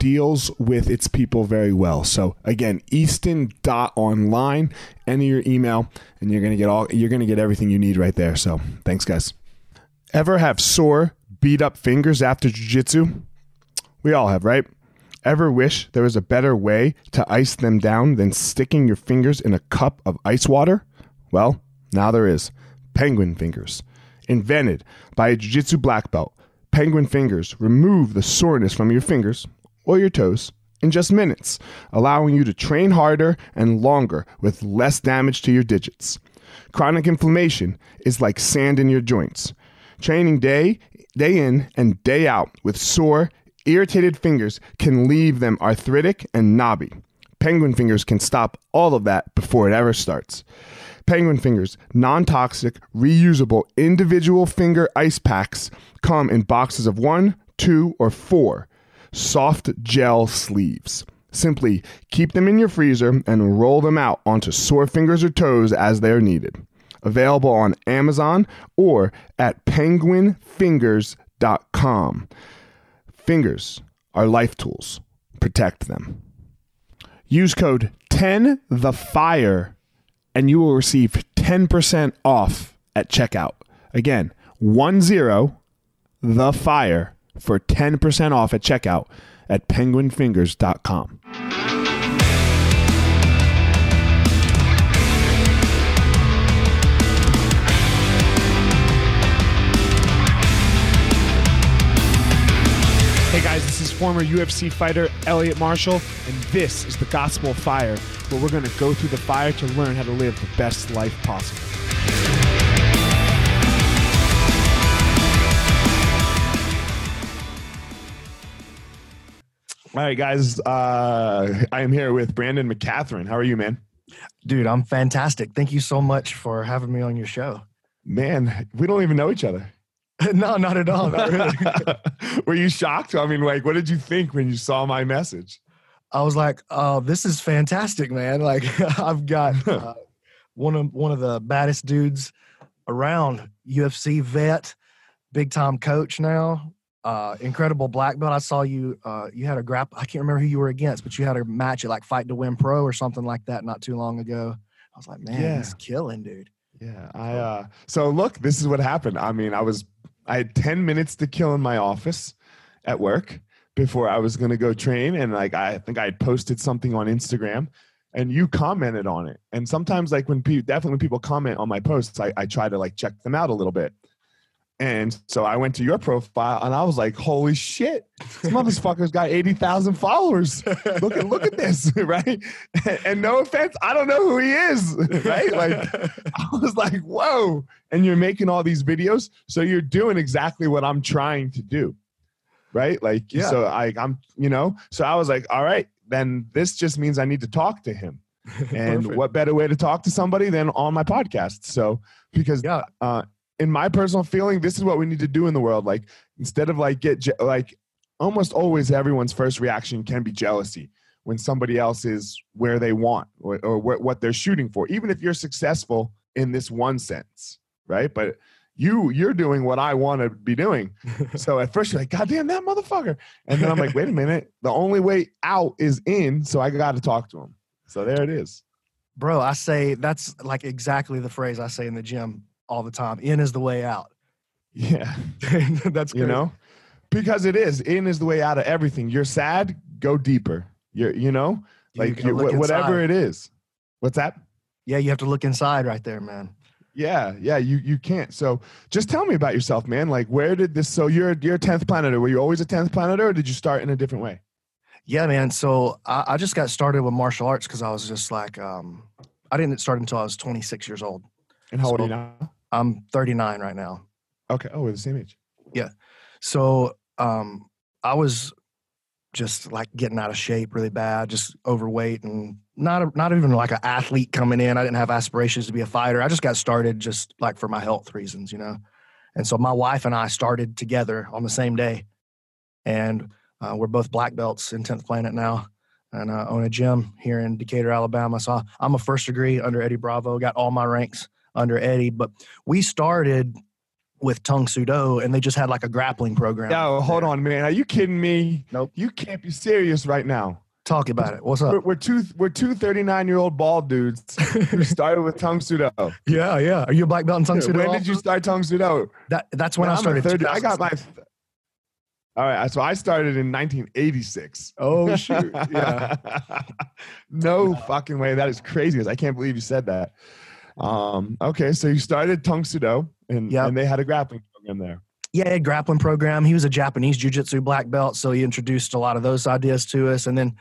deals with its people very well. So again, easton.online, enter your email and you're going to get all you're going to get everything you need right there. So, thanks guys. Ever have sore, beat up fingers after jiu-jitsu? We all have, right? Ever wish there was a better way to ice them down than sticking your fingers in a cup of ice water? Well, now there is. Penguin Fingers. Invented by a jiu jitsu black belt, Penguin Fingers remove the soreness from your fingers or your toes in just minutes, allowing you to train harder and longer with less damage to your digits. Chronic inflammation is like sand in your joints. Training day day in and day out with sore, irritated fingers can leave them arthritic and knobby. Penguin fingers can stop all of that before it ever starts. Penguin fingers, non toxic, reusable individual finger ice packs come in boxes of one, two, or four soft gel sleeves. Simply keep them in your freezer and roll them out onto sore fingers or toes as they are needed. Available on Amazon or at penguinfingers.com. Fingers are life tools. Protect them. Use code 10 the fire and you will receive 10% off at checkout. Again, 10 the fire for 10% off at checkout at penguinfingers.com. Hey guys, this is former UFC fighter Elliot Marshall, and this is the Gospel Fire, where we're going to go through the fire to learn how to live the best life possible. All right, guys. Uh, I am here with Brandon McCaghren. How are you, man? Dude, I'm fantastic. Thank you so much for having me on your show. Man, we don't even know each other. no, not at all. Not really. Were you shocked? I mean, like, what did you think when you saw my message? I was like, "Oh, this is fantastic, man! Like, I've got uh, one of one of the baddest dudes around, UFC vet, big time coach now uh, incredible black belt. I saw you. Uh, you had a grap. I can't remember who you were against, but you had a match at like Fight to Win Pro or something like that not too long ago. I was like, man, yeah. he's killing, dude. Yeah. I. Uh, so look, this is what happened. I mean, I was. I had ten minutes to kill in my office at work before I was going to go train, and like I think I had posted something on Instagram. And you commented on it, and sometimes, like when people, definitely when people comment on my posts, I, I try to like check them out a little bit. And so I went to your profile and I was like, holy shit, this motherfucker's got 80,000 followers. Look at, look at this, right? And, no offense, I don't know who he is, right? Like, I was like, whoa. And you're making all these videos. So you're doing exactly what I'm trying to do, right? Like, yeah. so I, I'm, you know, so I was like, all right, then this just means I need to talk to him. And what better way to talk to somebody than on my podcast? So, because Yeah. uh, in my personal feeling, this is what we need to do in the world. Like, instead of like get je- like almost always everyone's first reaction can be jealousy when somebody else is where they want or, or wh- what they're shooting for, even if you're successful in this one sense, right? But you you're doing what I want to be doing. So at first you're like, God damn that motherfucker. And then I'm like, wait a minute. The only way out is in, so I got to talk to him. So there it is. Bro, I say that's like exactly the phrase I say in the gym all the time. In is the way out. Yeah. that's You know? Because it is. In is the way out of everything. You're sad, go deeper. You're, you know, like you, wh- whatever it is. What's that? Yeah, you have to look inside right there, man. Yeah, yeah, you you can't. So just tell me about yourself, man. Like where did this so you're you're a tenth planeter. Were you always a tenth planeter or did you start in a different way? Yeah, man. So I, I just got started with martial arts because I was just like, um, I didn't start until I was 26 years old. And how old are you now? I'm 39 right now. Okay. Oh, we're the same age. Yeah. So um, I was just like getting out of shape really bad, just overweight and not a, not even like an athlete coming in. I didn't have aspirations to be a fighter. I just got started just like for my health reasons, you know. And so my wife and I started together on the same day, and uh, we're both black belts in 10th Planet now, and uh, own a gym here in Decatur, Alabama. So I'm a first degree under Eddie Bravo. Got all my ranks under Eddie, but we started with Tang Soo Do, and they just had like a grappling program. Yo, hold there. on, man. Are you kidding me? Nope. You can't be serious right now. Talk about it. What's We're, up? we're two we're two 39 year old bald dudes who started with Tang Soo Do. yeah, yeah. Are you a black belt in Tang Soo Do? When did you start Tang Soo Do? That, that's when Man, I started. third- I got my All right, so I started in 1986. Oh shoot! Yeah. no fucking way. That is crazy. I can't believe you said that. Um, okay, so you started Tang Soo Do, and, Yep. and they had a grappling program there. yeah, grappling program. He was a Japanese jiu-jitsu black belt, so he introduced a lot of those ideas to us. And then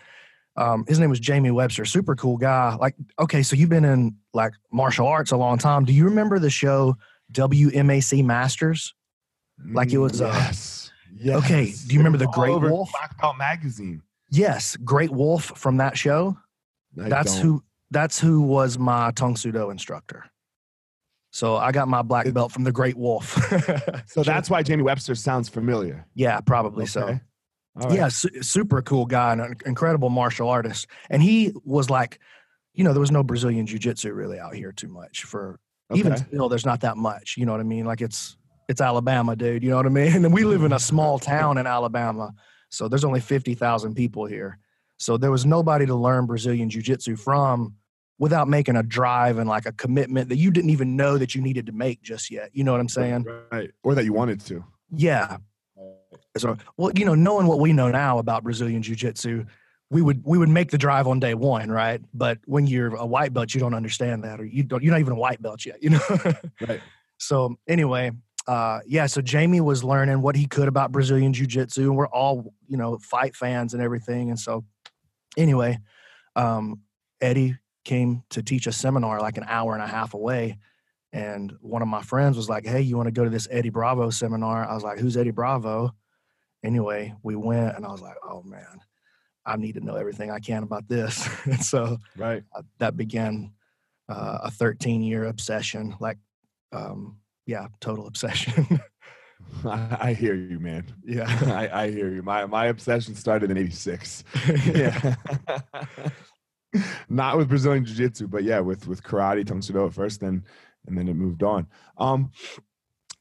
um, his name was Jamie Webster, super cool guy. Like, okay, so you've been in like martial arts a long time. Do you remember the show WMAC Masters? Like it was, uh, yes. yes. okay, do you remember the Great Wolf? Black Belt magazine. Yes, Great Wolf from that show. I that's don't. who. That's who was my Tang Soo Do instructor. So I got my black belt from the Great Wolf. So that's why Jamie Webster sounds familiar. yeah, probably so. Okay. All right. Yeah, su- super cool guy and an incredible martial artist. And he was like, you know, there was no Brazilian jiu jitsu really out here too much for even still, there's not that much. You know what I mean? Like it's it's Alabama, dude. You know what I mean? And we live in a small town in Alabama, so there's only fifty thousand people here. So there was nobody to learn Brazilian jiu jitsu from without making a drive and like a commitment that you didn't even know that you needed to make just yet. You know what I'm saying? Right. Or that you wanted to. Yeah. So, well, you know, knowing what we know now about Brazilian jiu-jitsu, we would we would make the drive on day one, right? But when you're a white belt, you don't understand that, or you don't. You're not even a white belt yet, you know. Right. so anyway, uh, yeah. So Jamie was learning what he could about Brazilian jiu-jitsu, and we're all you know fight fans and everything. And so, anyway, um, Eddie came to teach a seminar like an hour and a half away. And one of my friends was like, Hey, you want to go to this Eddie Bravo seminar? I was like, Who's Eddie Bravo? Anyway, we went and I was like, Oh man, I need to know everything I can about this. and so Right. uh, that began uh, a 13 year obsession, like, um, yeah, total obsession. I, I hear you, man. yeah. I, I hear you. My my obsession started in '86. Yeah, not with Brazilian Jiu Jitsu, but yeah, with with karate, Tang Soo Do at first, then and then it moved on. Um,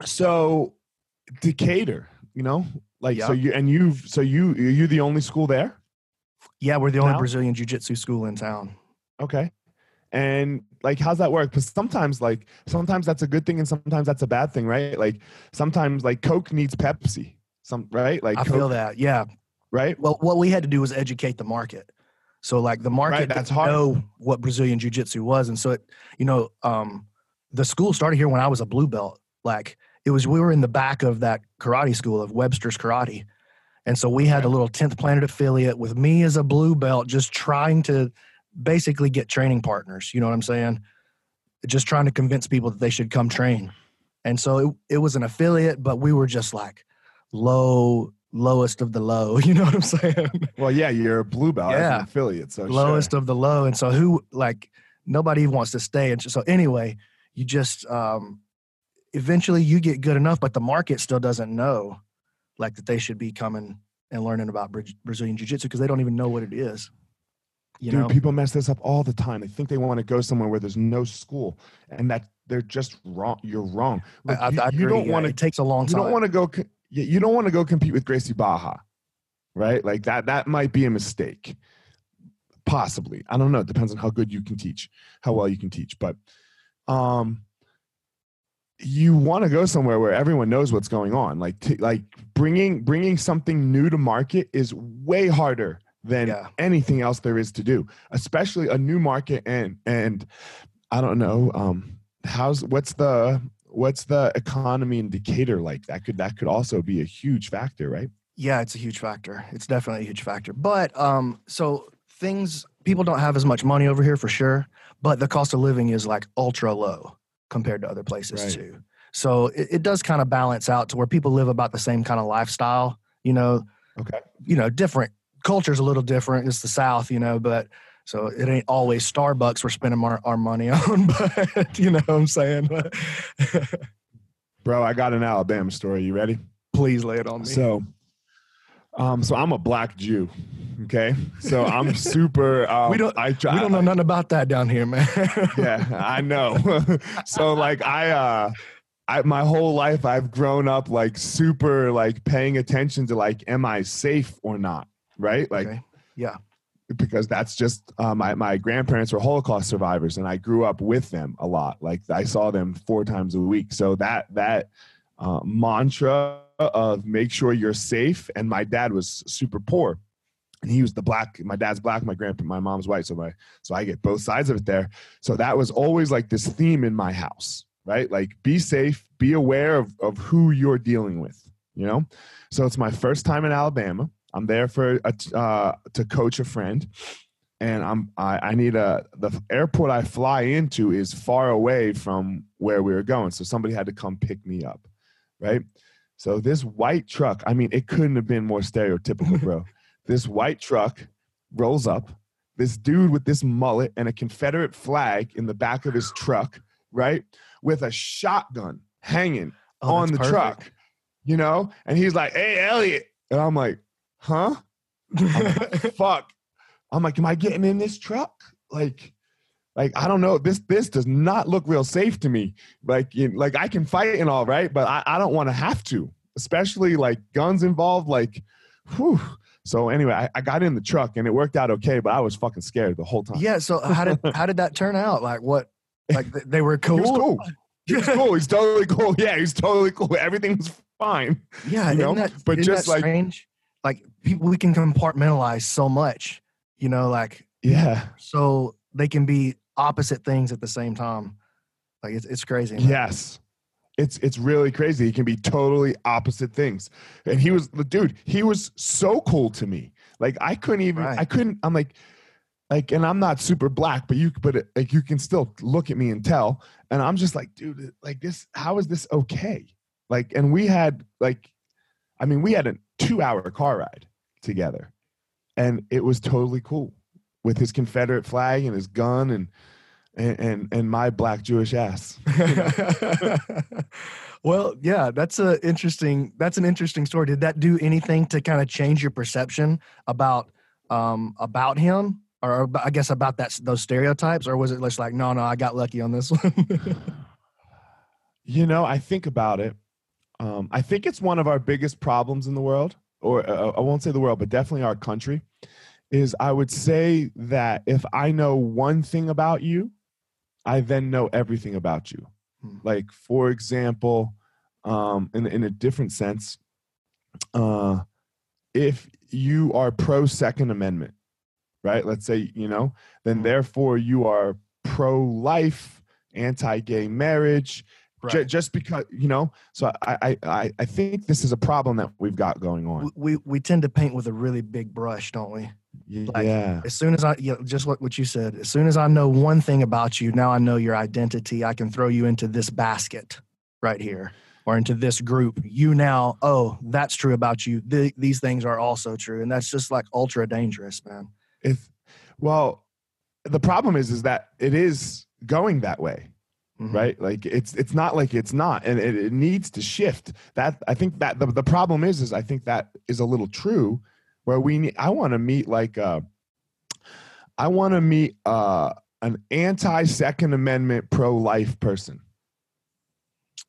so Decatur, you know, like so you and you've so you are you the only school there? Yeah, we're the only Now? Brazilian jiu jitsu school in town. Okay. And like, how's that work? Because sometimes, like, sometimes that's a good thing, and sometimes that's a bad thing, right? Like, sometimes, like, Coke needs Pepsi, some right? Like, I Coke, feel that. Yeah. right? Well, what we had to do was educate the market. So like the market Right, that's hard. know what Brazilian Jiu Jitsu was, and so it, you know, um, the school started here when I was a blue belt. Like it was, we were in the back of that karate school of Webster's Karate, and so we had a little tenth Planet affiliate with me as a blue belt, just trying to basically get training partners. You know what I'm saying? Just trying to convince people that they should come train. And so it, it was an affiliate, but we were just like low lowest of the low. You know what I'm saying? Well, yeah, you're a blue belt Yeah. an affiliate, so lowest sure. of the low. And so who like nobody wants to stay. And so anyway, you just um eventually you get good enough, but the market still doesn't know like that they should be coming and learning about Brazilian Jiu Jitsu because they don't even know what it is. You Dude, know, people mess this up all the time. They think they want to go somewhere where there's no school, and that they're just wrong. You're wrong. I, I, you, I you don't want to It takes a long you time. You don't want to go you don't want to go compete with Gracie Barra, right? Like that that might be a mistake. Possibly. I don't know. It depends on how good you can teach, how well you can teach, but um you want to go somewhere where everyone knows what's going on. Like t- like bringing bringing something new to market is way harder than Yeah. anything else there is to do, especially a new market and and I don't know um how's what's the what's the economy in Decatur like? That could that could also be a huge factor, right? Yeah, it's a huge factor. It's definitely a huge factor. But um, so things people don't have as much money over here for sure, but the cost of living is like ultra low compared to other places Right. too. So it, it does kind of balance out to where people live about the same kind of lifestyle. You know, Okay. you know, different culture's a little different. It's the South, you know, but so it ain't always Starbucks we're spending our, our money on, but you know what I'm saying? Bro, I got an Alabama story. You ready? Please lay it on me. So, um, so I'm a black Jew. Okay, so I'm super. Um, We don't- I try. we don't know nothing about that down here, man. yeah, I know. so like I uh I my whole life I've grown up like super like paying attention to like am I safe or not, right? Like Okay. Yeah. Because that's just uh, my my grandparents were Holocaust survivors, and I grew up with them a lot. Like I saw them four times a week. So that that uh, mantra of make sure you're safe. And my dad was super poor, and he was the black. My dad's black. My grandpa, my mom's white. So my so I get both sides of it there. So that was always like this theme in my house, right? Like be safe, be aware of of who you're dealing with. You know. So it's my first time in Alabama. I'm there for a, uh, to coach a friend, and I'm I, I need a the airport I fly into is far away from where we were going, so somebody had to come pick me up, right? So this white truck, I mean, it couldn't have been more stereotypical, bro. this white truck rolls up, this dude with this mullet and a Confederate flag in the back of his truck, right, with a shotgun hanging Oh, on the perfect. truck, you know? And he's like, hey, Elliot. And I'm like, huh? Fuck. I'm like, am I getting in this truck? Like, like I don't know. This this does not look real safe to me. Like, you, like I can fight and all right, but I, I don't want to have to, especially like guns involved. Like, whew. So anyway, I, I got in the truck and it worked out okay, but I was fucking scared the whole time. yeah. So how did how did that turn out? Like what? Like th- they were cool. he was cool. He was cool. He's totally cool. Yeah, he's totally cool. Everything was fine. Yeah, You know, that, but just like- strange? Like people, we can compartmentalize so much. You know, like Yeah. so they can be opposite things at the same time. Like it's it's crazy. man. Yes. It's it's really crazy. He can be totally opposite things. And he was the dude, he was so cool to me. Like I couldn't even Right. I couldn't I'm like like and I'm not super black, but you but it, like you can still look at me and tell and I'm just like dude, like this how is this okay? Like and we had like I mean, we had a 2-hour car ride together. And it was totally cool with his Confederate flag and his gun and and and, and my black Jewish ass. well, yeah, that's a interesting. That's an interesting story. Did that do anything to kind of change your perception about um about him, or I guess about that those stereotypes, or was it just like, no, no, I got lucky on this one? You know, I think about it. Um, I think it's one of our biggest problems in the world, or uh, I won't say the world, but definitely our country. Is I would say that if I know one thing about you, I then know everything about you. Hmm. Like, for example, um, in in a different sense, uh, if you are pro Second Amendment, right? Let's say you know, then Hmm. therefore you are pro life, anti gay marriage, Ju- just because you know so I, I i i think this is a problem that we've got going on we, we tend to paint with a really big brush, don't we? like- yeah As soon as I, yeah, just what, what you said, as soon as I know one thing about you, now I know your identity. I can throw you into this basket right here or into this group, you now, oh, that's true about you. Th- these things are also true. And that's just like ultra dangerous, man. If well, the problem is is that it is going that way. Mhm. right? Like it's it's not like it's not and it, it needs to shift. That i think that the, the problem is is i think that is a little true where we need i want to meet like uh i want to meet uh an anti second amendment pro life person.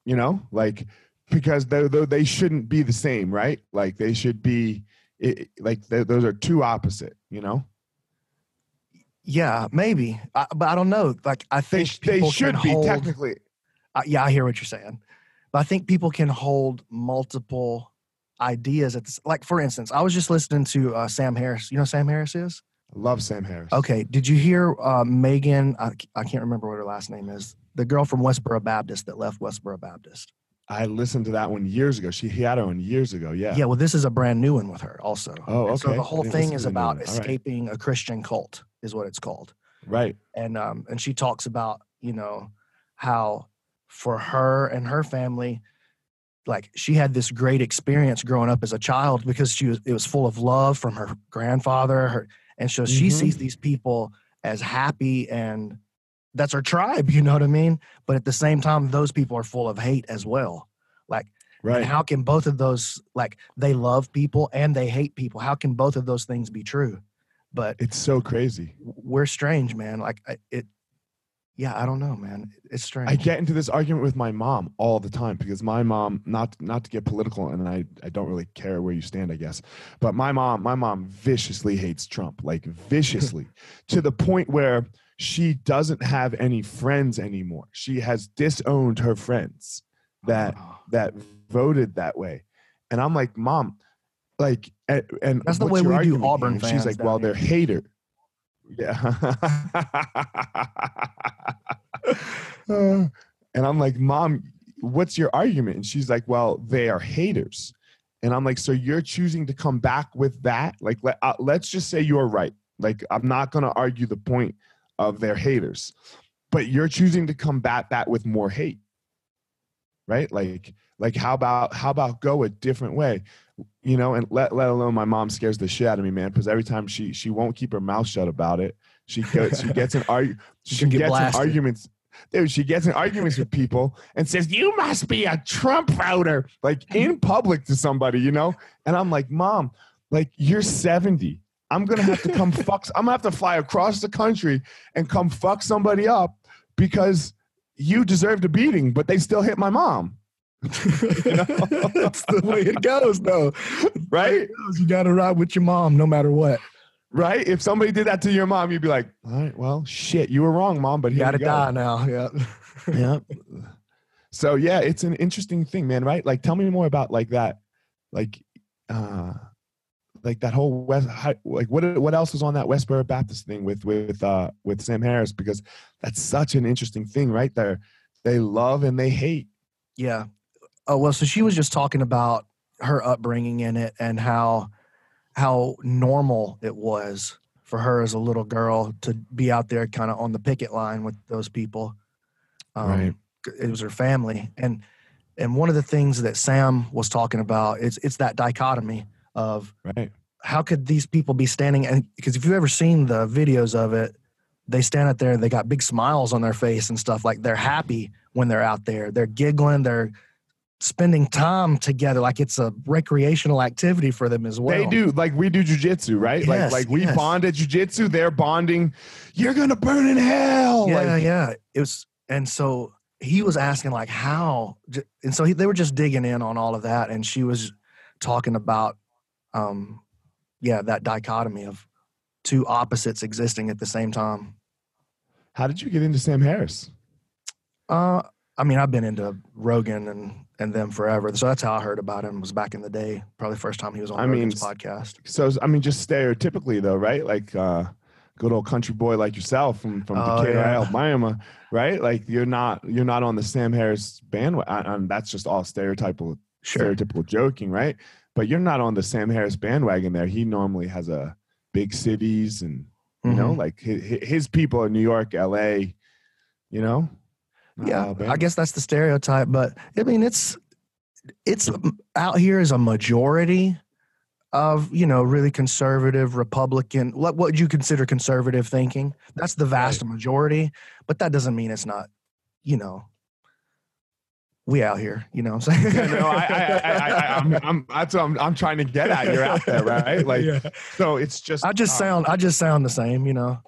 You know? Like because though they shouldn't be the same right? Like they should be it, like those are two opposite you know Yeah, maybe. I, but I don't know. Like, I think sh- they should be hold, technically uh, yeah, I hear what you're saying. But I think people can hold multiple ideas at this. Like, for instance, I was just listening to uh, Sam Harris. You know who Sam Harris is? love sam harris Okay. Did you hear uh, Megan? I, I can't remember what her last name is. The girl from Westboro Baptist that left Westboro Baptist. I listened to that one years ago. She he had her one years ago. Yeah. Yeah. well, this is a brand new one with her also. Oh, And So the whole thing is to the new about. All right. escaping a Christian cult, is what it's called. Right. and um and she talks about you know how for her and her family like she had this great experience growing up as a child because she was it was full of love from her grandfather her and so she Mhm. sees these people as happy and that's her tribe you know what i mean but at the same time those people are full of hate as well like Right. how can both of those like they love people and they hate people how can both of those things be true but it's so crazy. we're strange, man. Like I- it, yeah, I don't know, man. It's strange. I get into this argument with my mom all the time because my mom, not not to get political, and I I don't really care where you stand, I guess, but my mom, my mom viciously hates Trump, like viciously, to the point where she doesn't have any friends anymore. She has disowned her friends that that voted that way, and I'm like, mom, like, and, and That's the way we do Auburn here?" Fans She's like, well, here. they're hater. Yeah. Uh, and I'm like, Mom, what's your argument? And she's like, Well, they are haters. And I'm like, So you're choosing to come back with that? Like, let, uh, let's just say you're right. Like, I'm not going to argue the point of their haters, but you're choosing to combat that with more hate. Right? Like, like how about how about go a different way you know and let, let alone my mom scares the shit out of me man because every time she she won't keep her mouth shut about it. She gets she gets an argue She she can get gets blasted. arguments dude she gets in arguments with people and says you must be a trump voter like in public to somebody you know? And i'm like mom like you're 70 i'm gonna have to come fuck i'm gonna have to fly across the country and come fuck somebody up because you deserved a beating but they still hit my mom That's the way it goes, though. right You got to ride with your mom no matter what. right if somebody did that to your mom you'd be like all right well shit you were wrong mom but You got to go. die now. Yeah. yeah so yeah it's an interesting thing man right like tell me more about like that like uh like that whole west like what what else was on that westboro baptist thing with with uh with sam harris because that's such an interesting thing right there they love and they hate Yeah. Oh well, so she was just talking about her upbringing in it and how how normal it was for her as a little girl to be out there kind of on the picket line with those people. Um, Right. It was her family, and and one of the things that Sam was talking about it's it's that dichotomy of right how could these people be standing and because if you've ever seen the videos of it they stand out there and they got big smiles on their face and stuff like they're happy when they're out there they're giggling they're spending time together like it's a recreational activity for them as well they do like we do jujitsu, right? Yes, like like we yes. bond at jujitsu, they're bonding. You're gonna burn in hell. yeah like, yeah it was and so he was asking like how and so he, they were just digging in on all of that and she was talking about um yeah that dichotomy of two opposites existing at the same time How did you get into Sam Harris? Uh, I mean, I've been into Rogan and and them forever, so that's how I heard about him. Was back in the day, probably the first time he was on I mean, podcast. So I mean, just stereotypically though, right? Like uh, good old country boy like yourself from from Oh, Decatur, yeah. Alabama, right? Like you're not you're not on the Sam Harris bandwagon. And that's just all stereotypical Sure, stereotypical joking, right? But you're not on the Sam Harris bandwagon. There, he normally has a big cities and you know, Mhm. like his, his people in New York, L.A. You know, yeah. Alabama. I guess that's the stereotype, but I mean, it's it's out here is a majority of you know really conservative republican what what would you consider conservative thinking that's the vast Right. majority but that doesn't mean it's not you know we out here you know what i'm saying Yeah, no, I, I, I, I, I'm, I'm, that's what I'm, I'm trying to get at. You're out there, right? Like, Yeah. so it's just. i just uh, sound i just sound the same you know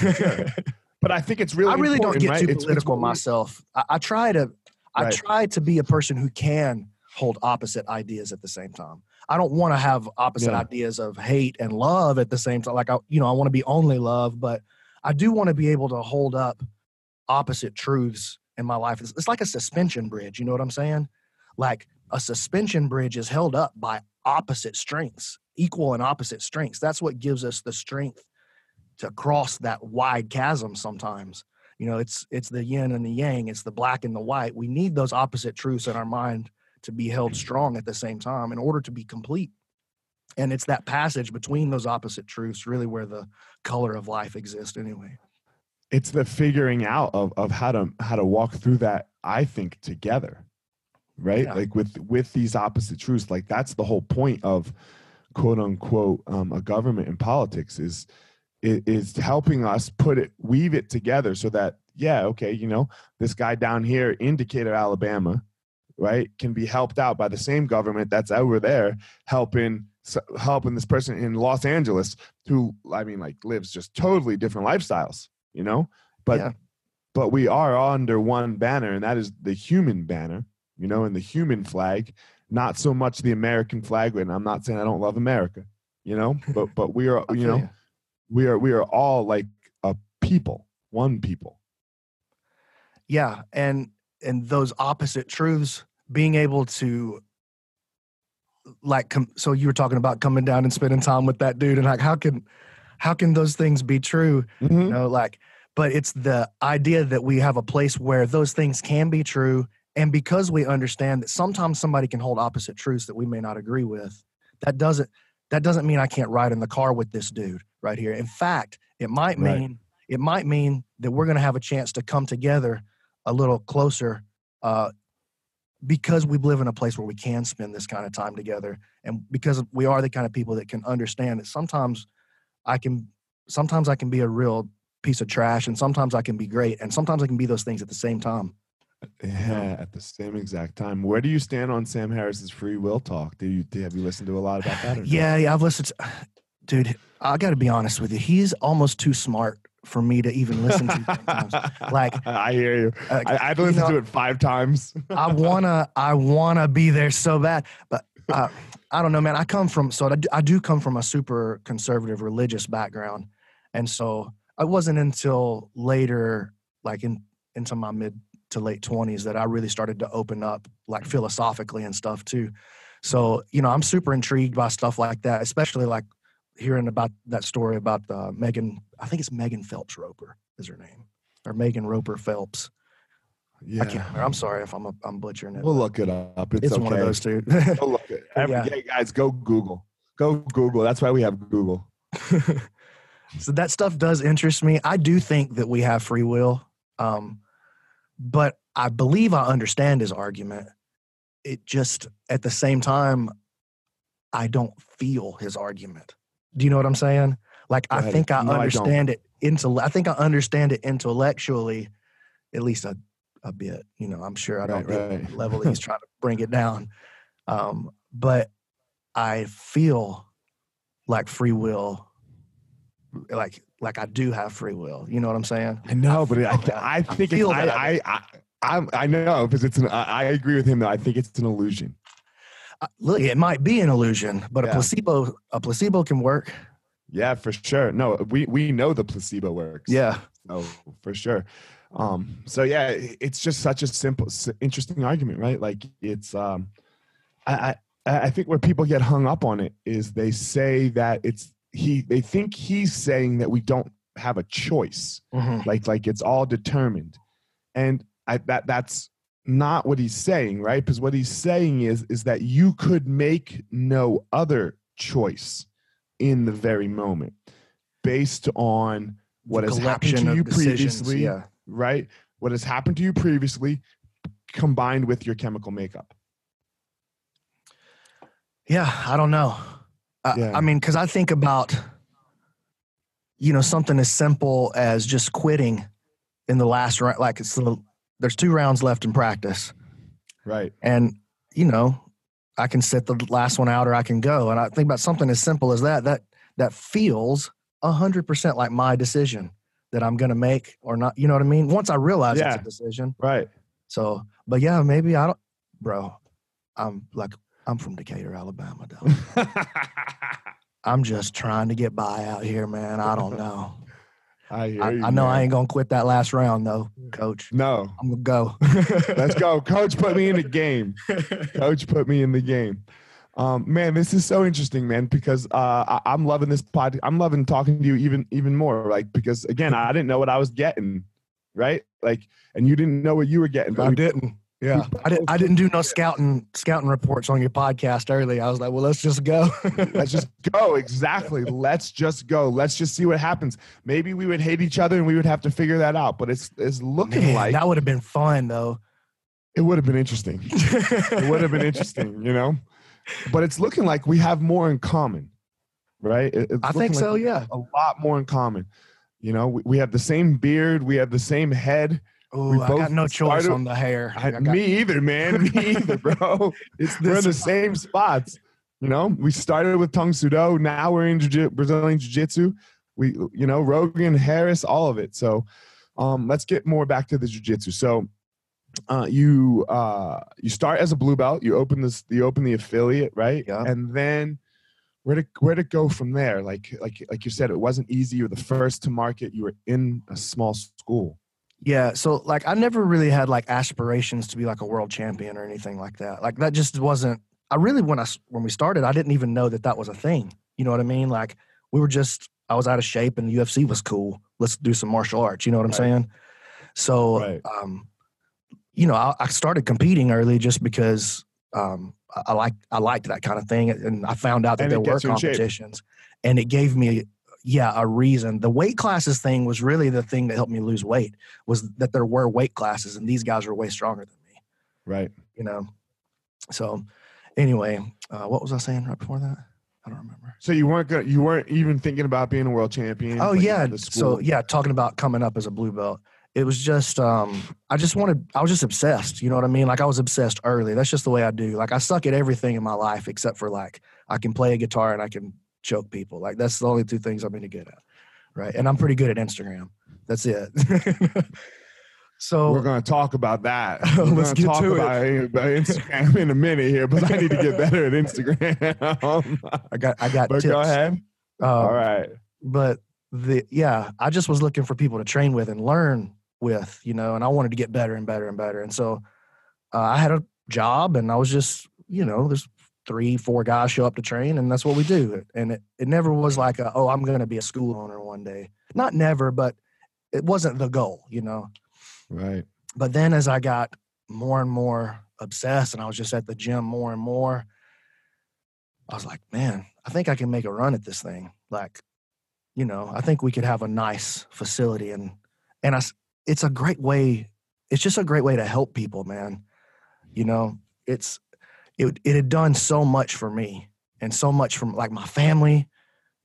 Sure. but I think it's really. i really don't get right? too It's- it's political we- myself I, I try to i Right. try to be a person who can hold opposite ideas at the same time i don't want to have opposite Yeah. ideas of hate and love at the same time like i you know i want to be only love but i do want to be able to hold up opposite truths in my life it's, it's like a suspension bridge you know what i'm saying like a suspension bridge is held up by opposite strengths equal and opposite strengths that's what gives us the strength to cross that wide chasm sometimes. You know it's it's the yin and the yang it's the black and the white. We need those opposite truths in our mind to be held strong at the same time in order to be complete. And it's that passage between those opposite truths really where the color of life exists anyway. It's the figuring out of, of how to how to walk through that i think together right? Yeah. like with with these opposite truths like that's the whole point of quote unquote um, a government in politics is is helping us put it weave it together so that yeah okay you know this guy down here in decatur alabama right can be helped out by the same government that's over there helping helping this person in los angeles who i mean like lives just totally different lifestyles you know? But Yeah. but we are under one banner and that is the human banner you know and the human flag not so much the american flag and i'm not saying i don't love america you know? But but we are you know we are we are all like a people one people. Yeah and and those opposite truths being able to like com- so you were talking about coming down and spending time with that dude and like how can how can those things be true? You mm-hmm. know like but it's the idea that we have a place where those things can be true and because we understand that sometimes somebody can hold opposite truths that we may not agree with that doesn't that doesn't mean i can't ride in the car with this dude right here in fact it might Right. mean it might mean that we're going to have a chance to come together a little closer uh, because we live in a place where we can spend this kind of time together and because we are the kind of people that can understand that sometimes i can sometimes i can be a real piece of trash and sometimes i can be great and sometimes i can be those things at the same time yeah at the same exact time. Where do you stand on sam harris's free will talk? Do you have you listened to a lot about that yeah yeah i've listened to, dude i gotta be honest with you he's almost too smart for me to even listen to. Like- i hear you. Uh, I, i've you listened know, to it five times. I wanna, I wanna be there so bad, but uh, I don't know, man. I come from, so I do, I do come from a super conservative religious background, and so I wasn't until later, like in into my mid to late twenties, that I really started to open up, like philosophically and stuff too. So you know, I'm super intrigued by stuff like that, especially like hearing about that story about uh, Megan. I think it's Megan Phelps Roper is her name, or Megan Roper Phelps. yeah I can't remember. I'm sorry if I'm a, I'm butchering it. we'll look it up it's, it's okay one of those two. Go look it. Every, Yeah. yeah. guys, go Google. Go Google. That's why we have Google. so that stuff does interest me. I do think that we have free will, um, but I believe I understand his argument. It just at the same time, I don't feel his argument. Do you know what I'm saying? Like I think I No, I understand it. Into I think I understand it intellectually, at least a a bit. You know, I'm sure I don't Right, right. the level he's trying to bring it down. Um, but I feel like free will, like like I do have free will. You know what I'm saying? I know, but I, that. I think it's, feel I, that. I, I, I, I know because it's an, I, I agree with him though. I think it's an illusion. Uh, Look, it might be an illusion, but a placebo a placebo can work. Yeah, for sure. No, we we know the placebo works. Yeah, Oh, for sure. Um, so yeah, it's just such a simple, interesting argument, right? Like it's, um, I, I, I think where people get hung up on it is they say that it's he, they think he's saying that we don't have a choice, Mhm. like like it's all determined, and I, that that's not what he's saying, right? Because what he's saying is is that you could make no other choice in the very moment based on what has happened to you decisions, previously, Yeah, right? What has happened to you previously combined with your chemical makeup. Yeah, I don't know. I, Yeah. I mean, because I think about, you know, something as simple as just quitting in the last round. Like it's the, there's two rounds left in practice, Right. and you know, I can sit the last one out or I can go. And I think about something as simple as that. That that feels a hundred percent like my decision that I'm going to make or not. You know what I mean? Once I realize Yeah. it's a decision. Right. So, but yeah, maybe I don't, bro. I'm like I'm from Decatur, Alabama, though. I'm just trying to get by out here, man. I don't know. I hear I, you. I know I ain't gonna quit that last round though, coach. No. I'm gonna go. Let's go. Coach put me in the game. Coach put me in the game. Um, man, this is so interesting, man, because uh, I, I'm loving this pod. I'm loving talking to you even even more, like because again, I didn't know what I was getting, right? Like, and you didn't know what you were getting. But I we- didn't. Yeah, I didn't. I didn't do no scouting scouting reports on your podcast early. I was like, well, let's just go. Let's just go. Exactly. Let's just go. Let's just see what happens. Maybe we would hate each other and we would have to figure that out. But it's it's looking Man, like that would have been fun though. it would have been interesting. it would have been interesting, you know. But it's looking like we have more in common, right? It- I think like so. Yeah. A lot more in common. You know, we, we have the same beard, we have the same head. Oh, I got no choice on the hair. I, I me either, man. Me either, bro. it's We're in the same spots. You know, we started with Tang Soo Do. Now we're in jiu- Brazilian Jiu Jitsu. We, you know, Rogan, Harris, all of it. So, um, let's get more back to the Jiu Jitsu. So, uh, you uh, you start as a blue belt. You open this. You open the affiliate, right? Yeah. And then where to where to go from there? Like like like you said, it wasn't easy. You were the first to market. You were in a small school. Yeah, so like I never really had like aspirations to be like a world champion or anything like that. Like that just wasn't. I really when I when we started, I didn't even know that that was a thing. You know what I mean? Like we were just I was out of shape and the UFC was cool. Let's do some martial arts. You know what I'm Right. saying? So, Right. um, you know, I, I started competing early just because um, I, I like I liked that kind of thing, and I found out that And there were gets you in shape. competitions, and it gave me yeah a reason. The weight classes thing was really the thing that helped me lose weight was that there were weight classes, and these guys were way stronger than me. Right. You know, so anyway, uh, what was I saying right before that? I don't remember. So you weren't gonna, you weren't even thinking about being a world champion. Oh yeah. So yeah, talking about coming up as a blue belt. It was just um I just wanted I was just obsessed, you know what I mean? Like I was obsessed early. That's just the way I do. Like I suck at everything in my life except for like I can play a guitar and I can choke people. Like that's the only two things I'm really good at. Right. And I'm pretty good at Instagram. That's it. so We're gonna talk about that. We're Let's get talk to it. about, about Instagram in a minute here, but I need to get better at Instagram. I got I got but tips. go ahead. Um, All right. but the yeah i just was looking for people to train with and learn with you know and i wanted to get better and better and better and so uh, i had a job and i was just you know there's three four guys show up to train and that's what we do and it, it never was like a, oh i'm going to be a school owner one day not never but it wasn't the goal you know Right. but then as I got more and more obsessed and I was just at the gym more and more, I was like, man, I think I can make a run at this thing. Like, you know, I think we could have a nice facility and and I, it's a great way it's just a great way to help people, man. You know, it's it it had done so much for me and so much from like my family,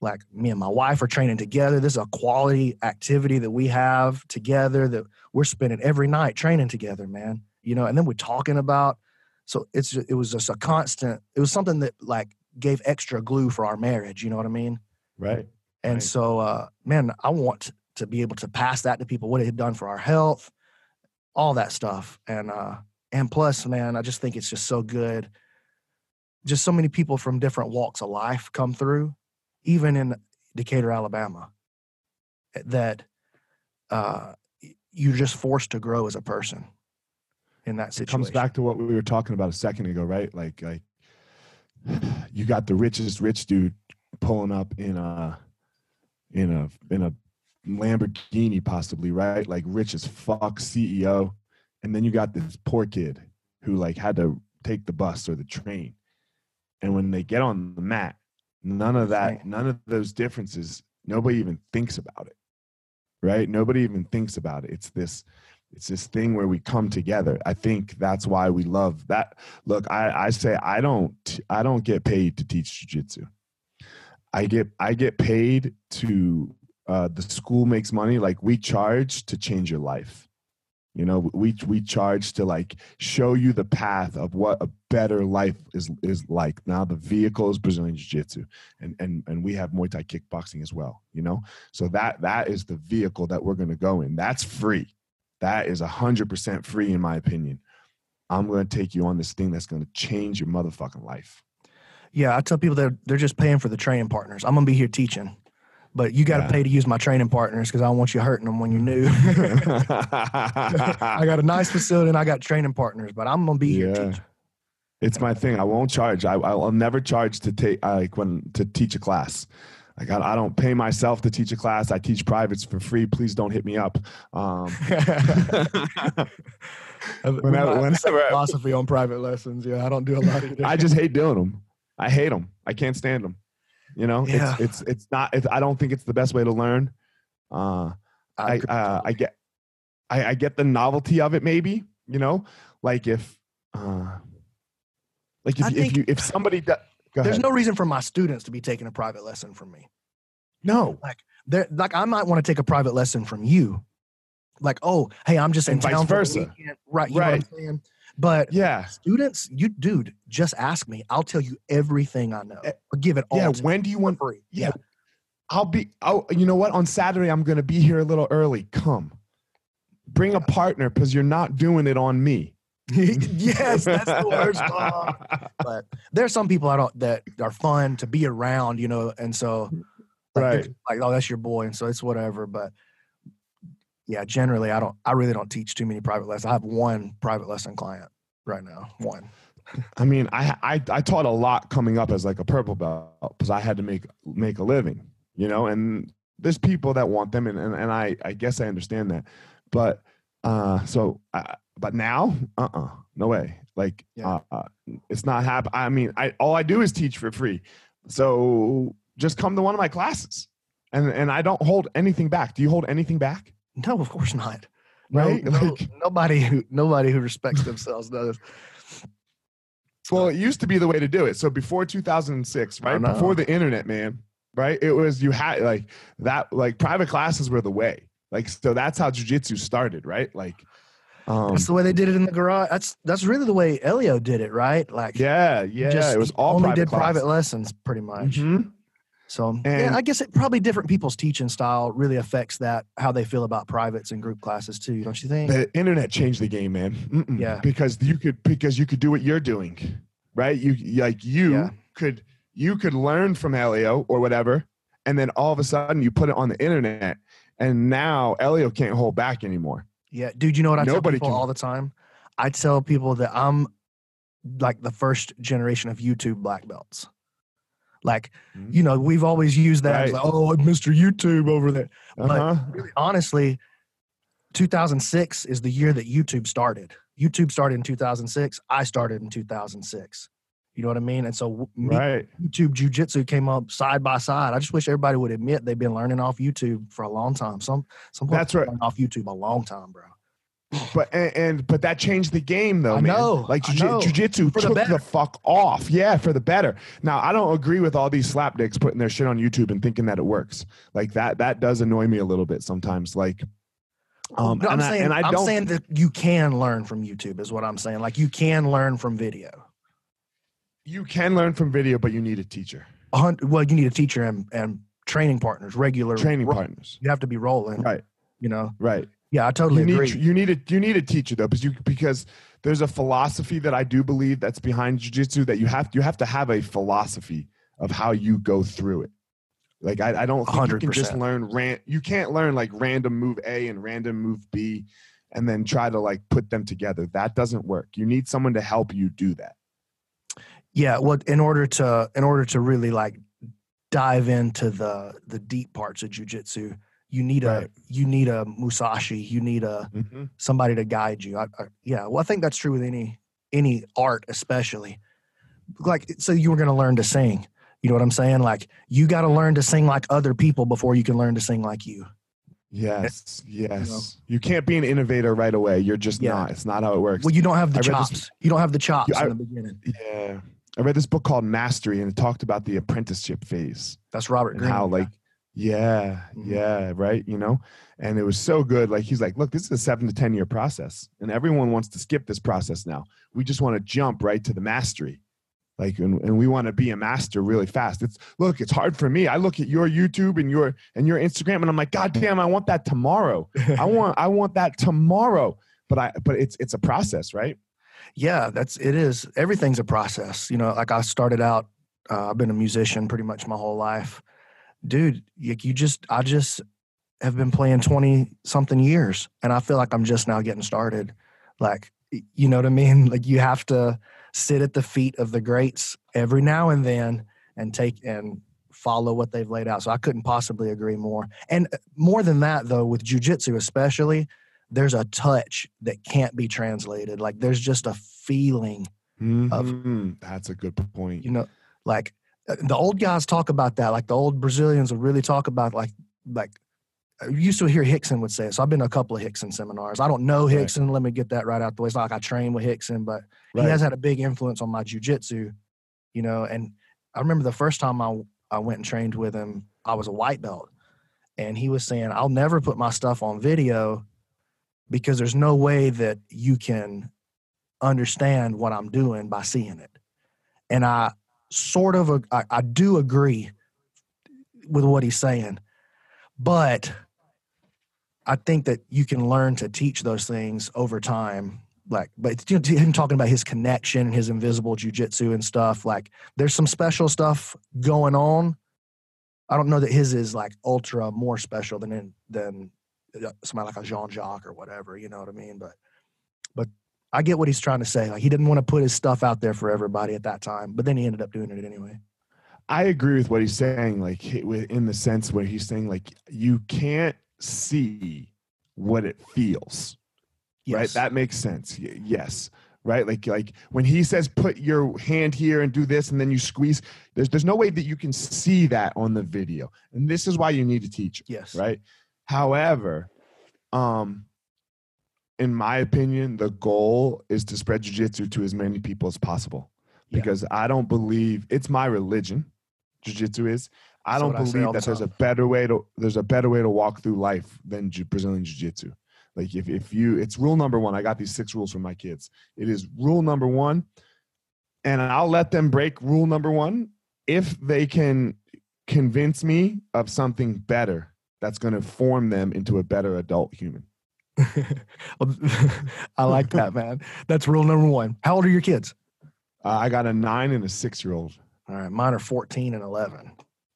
like me and my wife are training together. This is a quality activity that we have together that we're spending every night training together, man. You know, and then we're talking about. So it's it was just a constant. It was something that like gave extra glue for our marriage. You know what I mean? Right. And Right. so, uh, man, I want to be able to pass that to people. What it had done for our health, all that stuff, and uh, and plus, man, I just think it's just so good. Just so many people from different walks of life come through, even in Decatur, Alabama. eh, That uh, you're just forced to grow as a person in that It situation. comes back to what we were talking about a second ago, right? Like, like you got the richest rich dude pulling up in a in a in a Lamborghini, possibly, right? Like rich as fuck CEO, and then you got this poor kid who like had to take the bus or the train, and when they get on the mat, none of that, none of those differences, nobody even thinks about it, right? Nobody even thinks about it. It's this it's this thing where we come together. I think that's why we love that. Look i i say i don't i don't get paid to teach jiu-jitsu. I get i get paid to uh, the school makes money. Like we charge to change your life you know we we charge to like show you the path of what a better life is is like. Now the vehicle is brazilian jiu-jitsu and and and we have muay thai kickboxing as well you know? So that that is the vehicle that we're going to go in. That's free. That is 100% free in my opinion. I'm going to take you on this thing that's going to change your motherfucking life. Yeah, I tell people that they're just paying for the training partners. I'm gonna be here teaching, but you got to Yeah. pay to use my training partners because I don't want you hurting them when you're new. I got a nice facility and I got training partners, but I'm gonna be here teaching. It's my thing. I won't charge. I, I'll never charge to take like when to teach a class. Like I, I don't pay myself to teach a class. I teach privates for free. Please don't hit me up. Um, Whenever, Whenever- philosophy on private lessons. Yeah, I don't do a lot either. I just hate doing them. I hate them. I can't stand them. You know, Yeah. it's it's it's not. It's, I don't think it's the best way to learn. Uh, I uh, I get I, I get the novelty of it. Maybe you know, like if uh, like if if you if somebody do, go There's ahead. no reason for my students to be taking a private lesson from me. no like They're like I might want to take a private lesson from you. Like, oh, hey, I'm just in And vice town for the versa. weekend. Right, you know Right. what I'm saying? But yeah students, you dude, just ask me. I'll tell you everything I know. Eh, I'll give it all yeah. When do you want? free. Yeah. I'll be. Oh, you know what? On Saturday, I'm gonna be here a little early. Come, bring a partner because you're not doing it on me. yes, that's the worst. But there's some people I don't that are fun to be around, you know, and so like, Right. like oh, that's your boy, and so it's whatever. But yeah, generally, I don't. I really don't teach too many private lessons. I have one private lesson client right now. One. I mean, I, I I taught a lot coming up as like a purple belt because I had to make make a living, you know. And there's people that want them, and and, and I I guess I understand that, but uh, so uh, but now, uh, uh no way. Like, Yeah. uh, uh, it's not happen. I mean, I all I do is teach for free, so just come to one of my classes, and and I don't hold anything back. Do you hold anything back? No, of course not. No, Right? no, Like- nobody who nobody who respects themselves does. Well, it used to be the way to do it. So before 2006, right before the internet, man, right? It was you had like that, like private classes were the way. Like so, that's how jujitsu started, right? Like, um, That's the way they did it in the garage. That's that's really the way Helio did it, right? Like yeah, yeah, just it was all only private did private lessons pretty much. Mhm. So yeah, I guess it probably different people's teaching style really affects that how they feel about privates and group classes too. Don't you think? The internet changed the game, man. Mm-mm. Yeah. because you could because you could do what you're doing, right? You like you Yeah. could you could learn from Helio or whatever, and then all of a sudden you put it on the internet, and now Helio can't hold back anymore. Yeah, dude. You know what I tell Nobody people can- all the time? I tell people that I'm like the first generation of YouTube black belts. Like, Mhm. you know, we've always used that Right. like, oh, Mr. YouTube over there. But Uh-huh. really, honestly, 2006 is the year that YouTube started. YouTube started in 2006. I started in 2006. You know what I mean? And so me, Right. YouTube Jiu-Jitsu came up side by side. I just wish everybody would admit they've been learning off YouTube for a long time. Some some That's right. off YouTube a long time, bro. But and, and but that changed the game though, I man. know, Like jiu- jujitsu For the took the, fuck off. Yeah, for the better. Now I don't agree with all these slapdicks putting their shit on YouTube and thinking that it works. Like that that does annoy me a little bit sometimes. Like um No, I'm and, I, saying and I don't saying that you can learn from YouTube is what I'm saying. Like you can learn from video. you can learn from video, but you need a teacher. A hun- Well, you need a teacher and, and training partners, regular Training partners. You have to be rolling, Right, you know. right. Yeah, I totally you agree. need you need a you need a teacher though because you because there's a philosophy that I do believe that's behind jujitsu that you have you have to have a philosophy of how you go through it. Like I, I don't think you can just learn ran you can't learn like random move A and random move B and then try to like put them together. That doesn't work. You need someone to help you do that. yeah, well, in order to in order to really like dive into the the deep parts of jujitsu, you need a Right. you need a musashi. You need a mm-hmm. somebody to guide you. I, I, yeah, well, I think that's true with any any art, especially. Like, so you were going to learn to sing. You know what I'm saying? Like, you got to learn to sing like other people before you can learn to sing like you. Yes, yes. You, can't be an innovator right away. You're just Yeah. not. It's not how it works. Well, you don't have the I read this- chops. You don't have the chops I- in the beginning. yeah. I read this book called Mastery and it talked about the apprenticeship phase That's Robert and Greene. how like yeah, Mhm. yeah, right, you know? And it was so good. Like he's like, look, this is a 7 to 10 year process and everyone wants to skip this process now. We just want to jump right to the mastery. Like and, and we want to be a master really fast. It's look, it's hard for me. I look at your YouTube and your and your Instagram and I'm like, God damn, I want that tomorrow. I want I want that tomorrow. But I but it's it's a process, right? yeah, that's it is. Everything's a process. You know, like I started out. Uh, I've been a musician pretty much my whole life, dude. You, you just, I just have been playing twenty something years, and I feel like I'm just now getting started. Like, you know what I mean? Like you have to sit at the feet of the greats every now and then and take and follow what they've laid out. So I couldn't possibly agree more. And uh, more than that, though, with jujitsu especially, there's a touch that can't be translated. Like there's just a feeling, Mhm. That's a good point. you know, like the old guys talk about that. Like the old Brazilians would really talk about like like uh, I used to hear Rickson would say it. So I've been to a couple of Rickson seminars. I don't know Right. Rickson. Let me get that right out the way. It's not like I train with Rickson, but Right. he has had a big influence on my jujitsu, you know. And I remember the first time I I went and trained with him, I was a white belt, and he was saying, "I'll never put my stuff on video because there's no way that you can understand what I'm doing by seeing it." And I sort of ag- I, I do agree with what he's saying, but I think that you can learn to teach those things over time. Like, but you know, him talking about his connection and his invisible jujitsu and stuff. Like, there's some special stuff going on. I don't know that his is like ultra more special than in, than uh, somebody like a Jean Jacques or whatever. You know what I mean? But, but I get what he's trying to say. Like, he didn't want to put his stuff out there for everybody at that time, but then he ended up doing it anyway. I agree with what he's saying, like in the sense where he's saying like you can't see what it feels, right? Yes. That makes sense. Yes, right. Like like when he says put your hand here and do this, and then you squeeze. There's there's no way that you can see that on the video, and this is why you need a teacher, yes. right? However, um, in my opinion, the goal is to spread jujitsu to as many people as possible Yeah. because I don't believe it's my religion. Jiu-jitsu is. I That's don't what I believe the that there's a better way to there's a better way to walk through life than ju- Brazilian jiu-jitsu. Like if, if you it's rule number 1. I got these 6 rules for my kids. It is rule number 1 and I'll let them break rule number 1 if they can convince me of something better that's going to form them into a better adult human. I like that, man. That's rule number one. How old are your kids? Uh, I got a 9 and a 6-year-old. All right, mine are 14 and 11.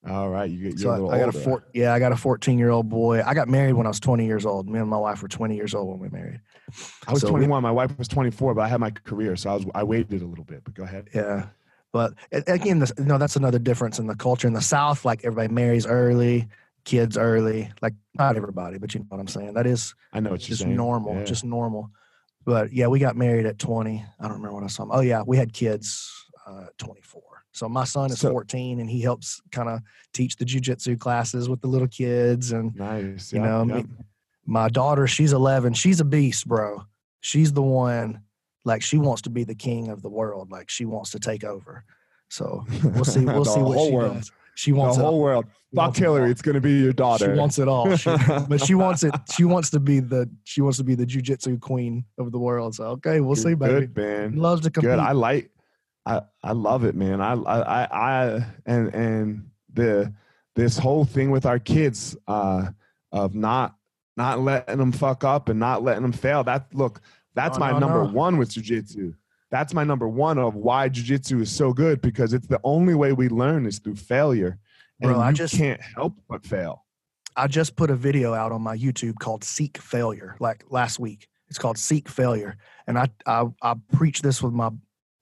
All right, you get So I, little I got older. a four, yeah, I got a 14 year old boy. I got married when I was 20 years old. Me and my wife were 20 years old when we married. I was so we- 21. My wife was 24, but I had my career, so I was I waited a little bit. But go ahead. Yeah, but again, this, you know, that's another difference in the culture in the South. Like everybody marries early, kids early. Like not everybody, but you know what I'm saying. That is I know what you're just saying. normal, Yeah. just normal. But yeah, we got married at 20. I don't remember when I saw him. Oh yeah, we had kids uh, 24. So my son is So- 14, and he helps kind of teach the jujitsu classes with the little kids. And nice. you know, me- my daughter, she's 11. She's a beast, bro. She's the one. Like she wants to be the king of the world. Like she wants to take over. So we'll see. We'll see what she world. does. She wants it. whole all. world. Fuck wants it It's gonna be your daughter. She wants it all. She, but she wants it. She wants to be the. She wants to be the jujitsu queen of the world. So okay, we'll see, baby. Good man. He loves to compete. Good. I like. I I love it, man. I I I, I and and the this whole thing with our kids uh of not not letting them fuck up and not letting them fail. That look, that's No, my no, number no. one with jujitsu. That's my number one of why jujitsu is so good because it's the only way we learn is through failure. And Bro, I you just- can't help but fail. I just put a video out on my YouTube called "Seek Failure" like last week. It's called "Seek Failure," and I I, I preach this with my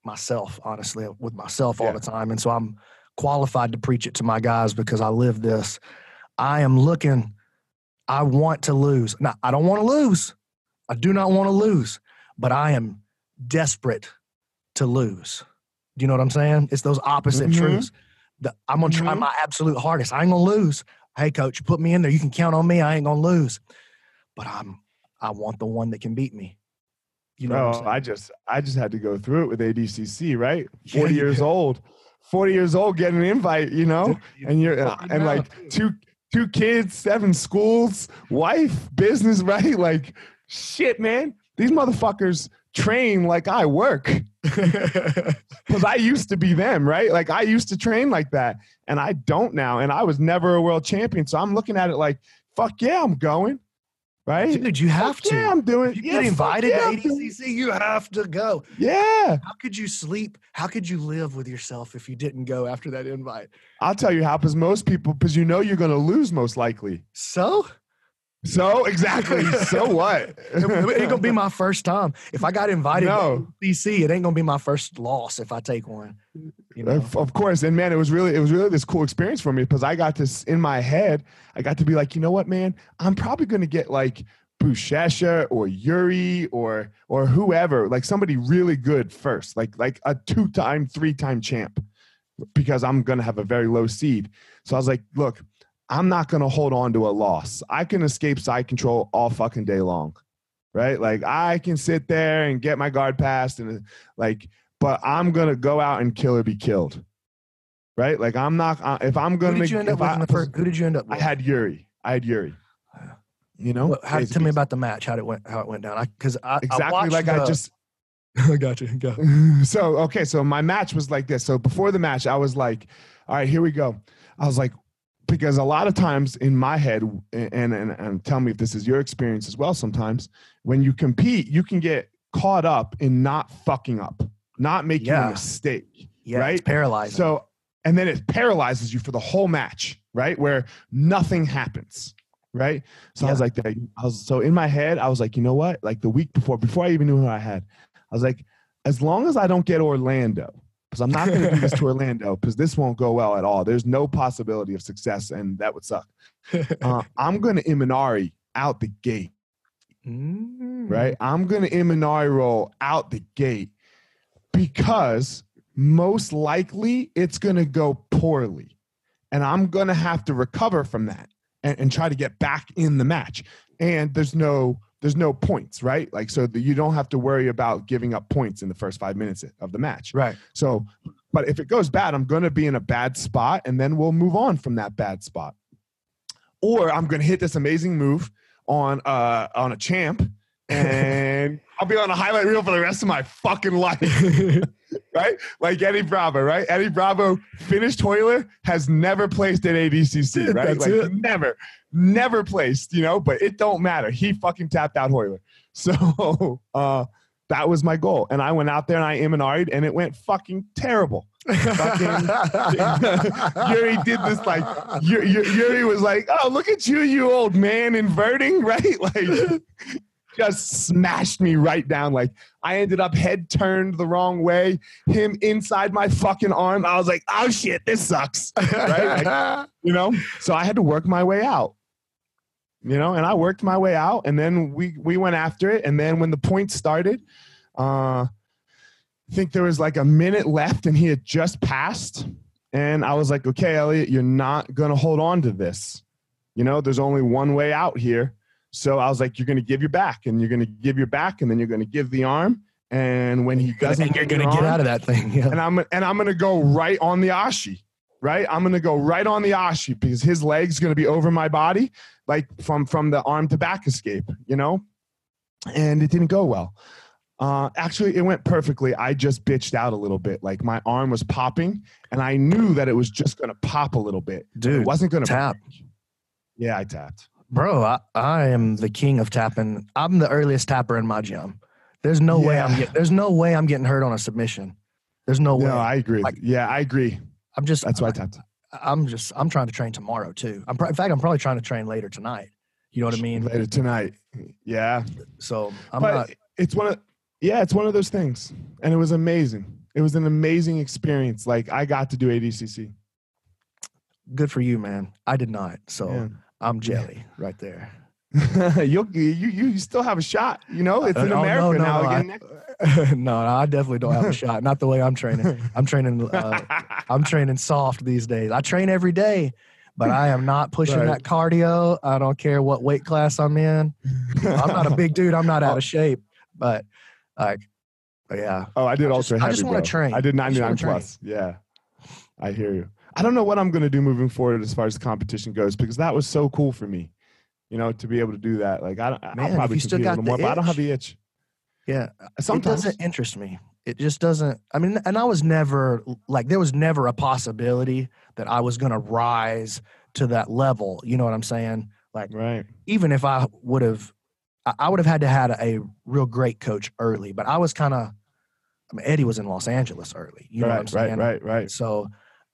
myself honestly with myself all Yeah. the time, and so I'm qualified to preach it to my guys because I live this. I am looking. I want to lose. Now I don't want to lose. I do not want to lose, but I am desperate to lose. Do you know what I'm saying? It's those opposite Mhm. truths. The, I'm gonna try Mhm. my absolute hardest. I ain't gonna lose. hey, coach, put me in there. You can count on me. I ain't gonna lose. But I'm I want the one that can beat me. You know, Bro, I just I just had to go through it with ADCC, right? Forty yeah, years old, forty years old, getting an invite, you know, and you're uh, and like two two kids, seven schools, wife, business, right? Like shit, man. These motherfuckers train like I work. Because I used to be them, right? Like I used to train like that, and I don't now. And I was never a world champion, so I'm looking at it like, fuck yeah, I'm going right? Dude, you have fuck to. Yeah, I'm doing. You yeah, get invited yeah, to ADCC, you have to go. Yeah. How could you sleep? How could you live with yourself if you didn't go after that invite? I'll tell you how, because most people, because you know you're going to lose most likely. So so exactly. so what? it ain't gonna be my first time. If I got invited no. to DC, it ain't gonna be my first loss if I take one. You know? Of course. And man, it was really it was really this cool experience for me because I got this in my head. I got to be like, you know what, man? I'm probably gonna get like Buchecha or Yuri or or whoever, like somebody really good first, like like a two-time, three-time champ, because I'm gonna have a very low seed. So I was like, look, I'm not going to hold on to a loss. I can escape side control all fucking day long. Right? Like I can sit there and get my guard passed and like but I'm going to go out and kill or be killed. Right? Like I'm not uh, if I'm going to did you end up with I, first, Who did you end up with? I had Yuri. I had Yuri. You know? Well, how, tell me about the match. How it went how it went down. I cuz I Exactly I like the, I just I got you. Go. So, okay, so my match was like this. So before the match, I was like, all right, here we go. I was like, because a lot of times in my head and, and and tell me if this is your experience as well sometimes when you compete you can get caught up in not fucking up not making Yeah. a mistake Yeah, right? paralyzed so and then it paralyzes you for the whole match right? Where nothing happens right? So i was like that i was so in my head i was like you know what? Like the week before before i even knew who i had i was like as long as i don't get orlando because i'm not going to do this to orlando because this won't go well at all there's no possibility of success and that would suck uh, i'm going to imanari out the gate Mm. right? I'm going to Imanari roll out the gate because most likely it's going to go poorly. And I'm going to have to recover from that and, and try to get back in the match. And there's no there's no points, right? Like so that you don't have to worry about giving up points in the first 5 minutes of the match. Right. So, but if it goes bad, I'm going to be in a bad spot and then we'll move on from that bad spot. Or I'm going to hit this amazing move on uh on a champ and I'll be on a highlight reel for the rest of my fucking life. right? Like Eddie Bravo, right? Eddie Bravo, finished Royler, has never placed at ADCC, right? That's like it. never, never placed, you know, but it don't matter. He fucking tapped out Royler. So uh that was my goal. And I went out there and I Imanari'd and it went fucking terrible. Yuri did this like Yuri, Yuri was like, "Oh, look at you, you old man, inverting, right?" Like, just smashed me right down. Like, I ended up head turned the wrong way. Him inside my fucking arm. I was like, "Oh shit, this sucks," right? Like, you know. So I had to work my way out. You know, and I worked my way out, and then we we went after it. And then when the point started, uh, I think there was like a minute left and he had just passed. And I was like, okay, Elliot, you're not going to hold on to this. You know, there's only one way out here. So I was like, you're going to give your back and you're going to give your back and then you're going to give the arm. And when he doesn't, and you're gonna get arm, out of that thing. Yeah. and I'm and I'm gonna go right on the ashi, right? I'm gonna go right on the ashi because his leg's gonna be over my body, like from from the arm to back escape, you know. And it didn't go well. Uh, actually, it went perfectly. I just bitched out a little bit, like my arm was popping, and I knew that it was just gonna pop a little bit. Dude, It wasn't gonna tap. break. Yeah, I tapped. Bro, I, I am the king of tapping. I'm the earliest tapper in my gym. There's no way I'm get, there's no way I'm getting hurt on a submission. There's no way. No, I agree. Like- yeah, I agree. I'm just That's why I tapped. I'm just I'm trying to train tomorrow too. I'm in fact I'm probably trying to train later tonight. You know what I mean? Later tonight. Yeah, So I'm but not it's one of yeah it's one of those things and it was amazing it was an amazing experience like i got to do adcc good for you, man. I did not. So Yeah. I'm jelly right there. You'll, you you still have a shot you know it's in Uh, oh, no, no, now no, again no, no, I definitely don't have a shot. Not the way I'm training. I'm training. Uh, I'm training soft these days. I train every day, but I am not pushing Right. that cardio. I don't care what weight class I'm in. I'm not a big dude. I'm not out of shape, but like, yeah, Oh, I did I just- ultra I just wanna train. I did I just wanna 99 train. plus. Yeah, I hear you. I don't know what I'm gonna do moving forward as far as the competition goes because that was so cool for me. You know, to be able to do that. Like I don't. Man, I'll probably still compete a little more, but I don't have the itch. yeah. Sometimes It doesn't interest me. It just doesn't. I mean, and I was never like there was never a possibility that I was going to rise to that level. You know what I'm saying? Like right. even if I would have, I- I would have had to had a real great coach early. But I was kind of. I mean, Eddie was in Los Angeles early. You know right, what I'm saying? right, right, right. So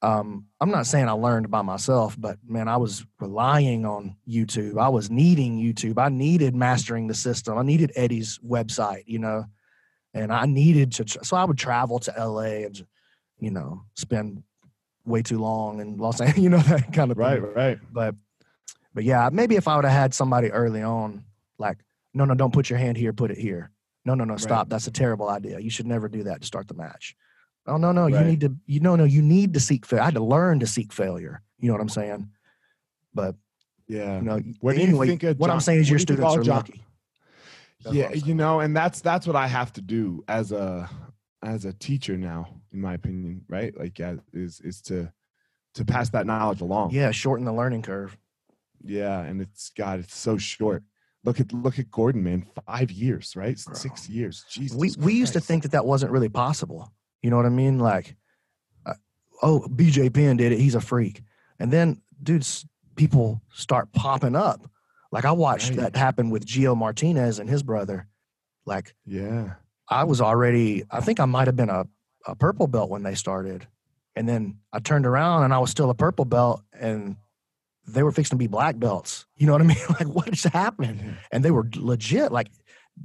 um, I'm not saying I learned by myself, but man, I was relying on YouTube. I was needing YouTube. I needed mastering the system. I needed Eddie's website, you know, and I needed to. Tra- so I would travel to LA and, you know, spend way too long in Los Angeles, you know, that kind of Right, thing. right. But, but yeah, maybe if I would have had somebody early on, like, no, no, don't put your hand here, put it here. No, no, no, stop. That's a terrible idea. You should never do that to start the match. Oh no, no, you need to. You no, no, you need to seek failure. I had to learn to seek failure. You know what I'm saying? But Yeah. you know, What do you think what I'm saying is your you students are John- lucky. That's yeah, you know, and that's that's what I have to do as a as a teacher now, in my opinion, right? Like, yeah, is is to to pass that knowledge along. Yeah, shorten the learning curve. Yeah, and it's God, it's so short. Look at look at Gordon, man. Five years, right? Bro. Six years. Jesus. We we used to think that that wasn't really possible. You know what I mean? Like, uh, oh, BJ Penn did it. He's a freak. And then, dudes, people start popping up. Like I watched Right. that happen with Gio Martinez and his brother. Like Yeah. I was already, I think I might have been a, a purple belt when they started. And then I turned around and I was still a purple belt and they were fixing to be black belts. You know what I mean? Like, what just happened? And they were legit. Like,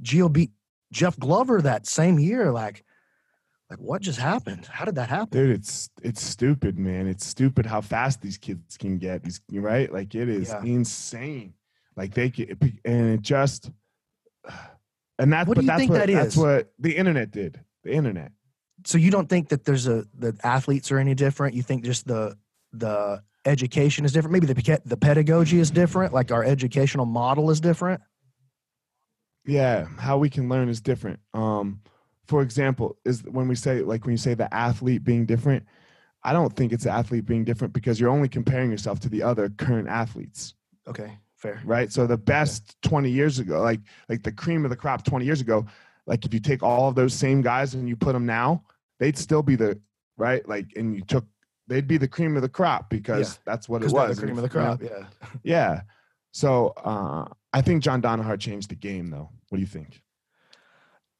Gio beat Jeff Glover that same year. Like, like what just happened? How did that happen? Dude, it's it's stupid, man. It's stupid how fast these kids can get. These right? Like it is Yeah. insane. Like they can, and it just, and that's What do but you that's think what that that's what the internet did. The internet. So you don't think that there's a the athletes are any different? You think just the the education is different? Maybe the the pedagogy is different. Like our educational model is different. yeah how we can learn is different um for example is when we say like when you say the athlete being different i don't think it's the athlete being different because you're only comparing yourself to the other current athletes. Okay, fair. right? So the best 20 years ago like like the cream of the crop 20 years ago like if you take all of those same guys and you put them now they'd still be the right? Like and you took they'd be the cream of the crop because that's what it was the cream of the if- you know, crop. Yeah. yeah. So uh i think john danaher changed the game though. What do you think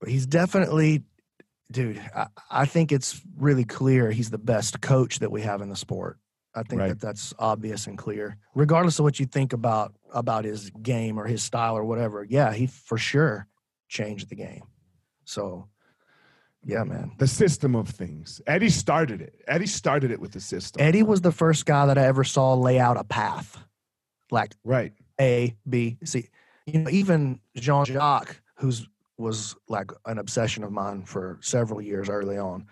He's definitely, dude. I, I think it's really clear he's the best coach that we have in the sport. I think Right. that that's obvious and clear, regardless of what you think about about his game or his style or whatever. Yeah, he for sure changed the game. So, yeah, man. the system of things. Eddie started it. Eddie started it with the system. Eddie was the first guy that I ever saw lay out a path, like right. A, B, C. You know, even Jean Jacques, who's was like an obsession of mine for several years early on.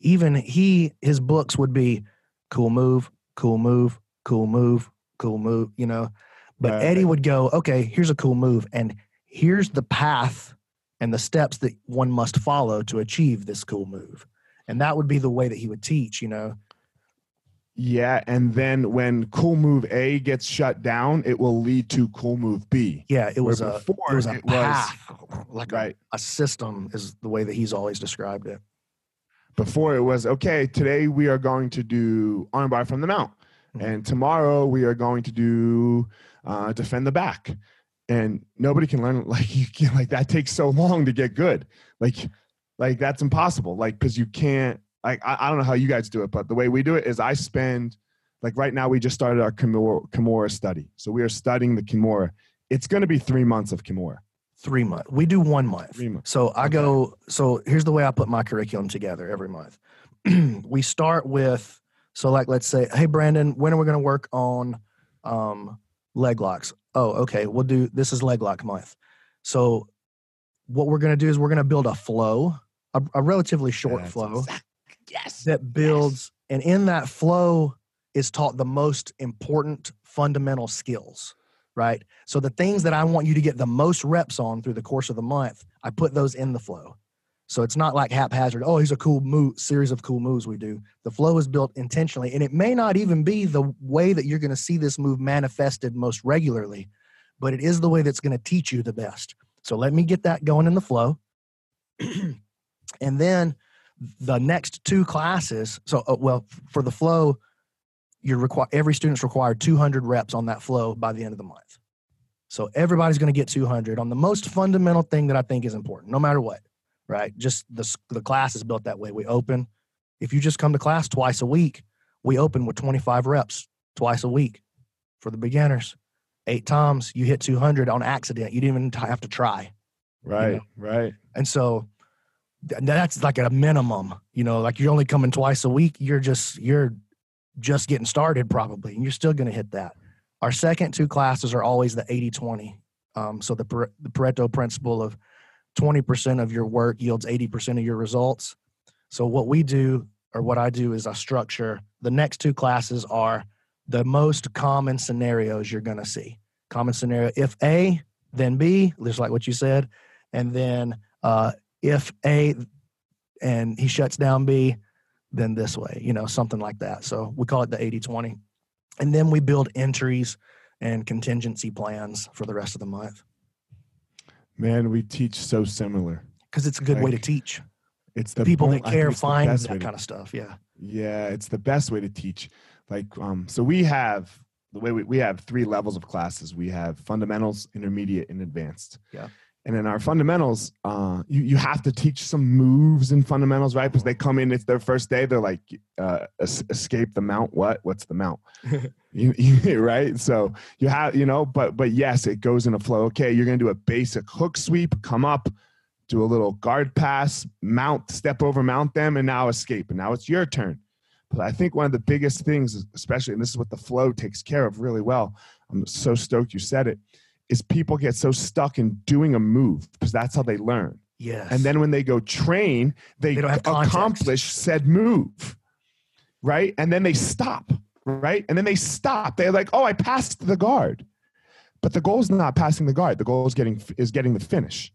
Even he, his books would be cool move, cool move, cool move, cool move, you know. But Right. Eddie would go, okay, here's a cool move, and here's the path and the steps that one must follow to achieve this cool move. And that would be the way that he would teach, you know. Yeah, and then when cool move A gets shut down, it will lead to cool move B. Yeah, it was Where a before it was a it was- like a Right. a system is the way that he's always described it. Before it was okay, today we are going to do armbar from the mount. Mhm. And tomorrow we are going to do uh, defend the back. And nobody can learn like you can like that takes so long to get good. Like like that's impossible. Like because you can't like I, I don't know how you guys do it, but the way we do it is I spend like right now we just started our Kimura, Kimura study. So we are studying the Kimura. It's going to be three months of Kimura. Three months. We do one month. Three months. So I go. So here's the way I put my curriculum together every month. we start with so like let's say, hey Brandon, when are we going to work on um, leg locks? Oh, okay. We'll do this is leg lock month. So what we're going to do is we're going to build a flow, a, a relatively short flow exact- yes. that builds, and in that flow, is taught the most important fundamental skills, right? So the things that I want you to get the most reps on through the course of the month, I put those in the flow. So it's not like haphazard, oh, here's a cool move, series of cool moves we do. The flow is built intentionally, and it may not even be the way that you're going to see this move manifested most regularly, but it is the way that's going to teach you the best. So let me get that going in the flow. and then the next two classes, so uh, well, for the flow, you're required every student's required 200 reps on that flow by the end of the month. So everybody's going to get 200 on the most fundamental thing that I think is important, no matter what right? Just the, the class is built that way. We open, if you just come to class twice a week, we open with 25 reps twice a week for the beginners. Eight times you hit 200 on accident. You didn't even have to try. Right, you know? right. And so that's like at a minimum, you know, like you're only coming twice a week. You're just, you're just getting started probably, and you're still going to hit that. Our second two classes are always the 80 20. Um, so the, the Pareto principle of 20% of your work yields 80% of your results. So what we do or what I do is I structure the next two classes are the most common scenarios you're going to see. Common scenario if A, then B, just like what you said, and then uh, if A and he shuts down B, then this way, you know, something like that. So we call it the 80 20. And then we build entries and contingency plans for the rest of the month. Man, we teach so similar. Because it's a good like, way to teach. It's the people that care find that kind of stuff. Yeah. Yeah, it's the best way to teach. Like, um, so we have the way we, we have three levels of classes. We have fundamentals, intermediate, and advanced. Yeah. And in our fundamentals, uh, you, you have to teach some moves in fundamentals, right? Because they come in, it's their first day, they're like, uh, escape the mount. What? What's the mount? you, you, right? So you have, you know, but but yes, it goes in a flow. Okay, you're gonna do a basic hook sweep, come up, do a little guard pass, mount, step over, mount them, and now escape. And now it's your turn. But I think one of the biggest things, especially, and this is what the flow takes care of really well. I'm so stoked you said it is people get so stuck in doing a move because that's how they learn. Yes. And then when they go train, they, they accomplish said move. Right. And then they stop. Right. And then they stop. They're like, oh, I passed the guard. But the goal is not passing the guard. The goal is getting is getting the finish.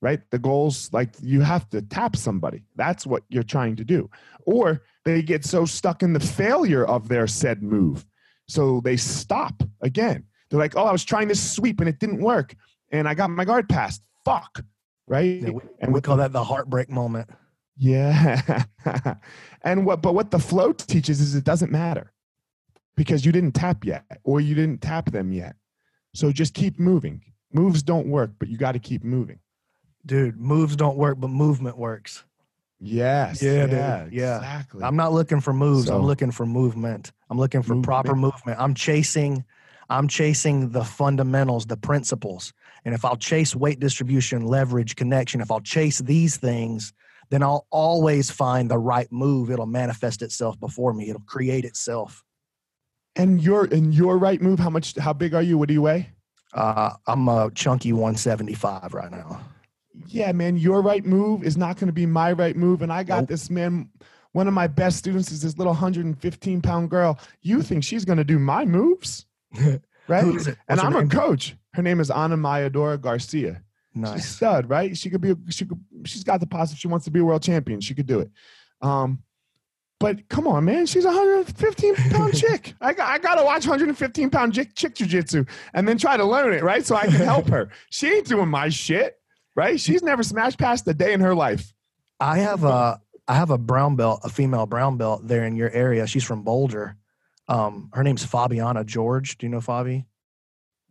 Right? The goal's like you have to tap somebody. That's what you're trying to do. Or they get so stuck in the failure of their said move. So they stop again they're like, oh, I was trying this sweep and it didn't work, and I got my guard passed. Fuck, right? Yeah, we, and we call that the heartbreak moment. Yeah, and what? But what the flow teaches is it doesn't matter because you didn't tap yet, or you didn't tap them yet. So just keep moving. Moves don't work, but you got to keep moving. Dude, moves don't work, but movement works. Yes. Yeah, yeah, dude. Yeah. Exactly. I'm not looking for moves. So, I'm looking for movement. I'm looking for movement. proper movement. I'm chasing I'm chasing the fundamentals, the principles. And if I'll chase weight distribution, leverage, connection, if I'll chase these things, then I'll always find the right move. It'll manifest itself before me. It'll create itself. And your and your right move, how much how big are you? What do you weigh? Uh, I'm a chunky 175 right now. Yeah, man, your right move is not going to be my right move. And I got nope. this man. One of my best students is this little 115 pound girl. You think she's going to do my moves? right? And I'm name? a coach. Her name is Ana Mayadora Garcia. Nice. She's stud, right? She could be. She could. She's got the positive. She wants to be a world champion. She could do it. Um, but come on, man, she's a 115 pound chick. I got, I got to watch 115 pound chick, chick jujitsu and then try to learn it, right? So I can help her. She ain't doing my shit, right? She's never smashed past a day in her life. I have a, I have a brown belt, a female brown belt there in your area. She's from Boulder, um, her name's Fabiana George. Do you know Fabi?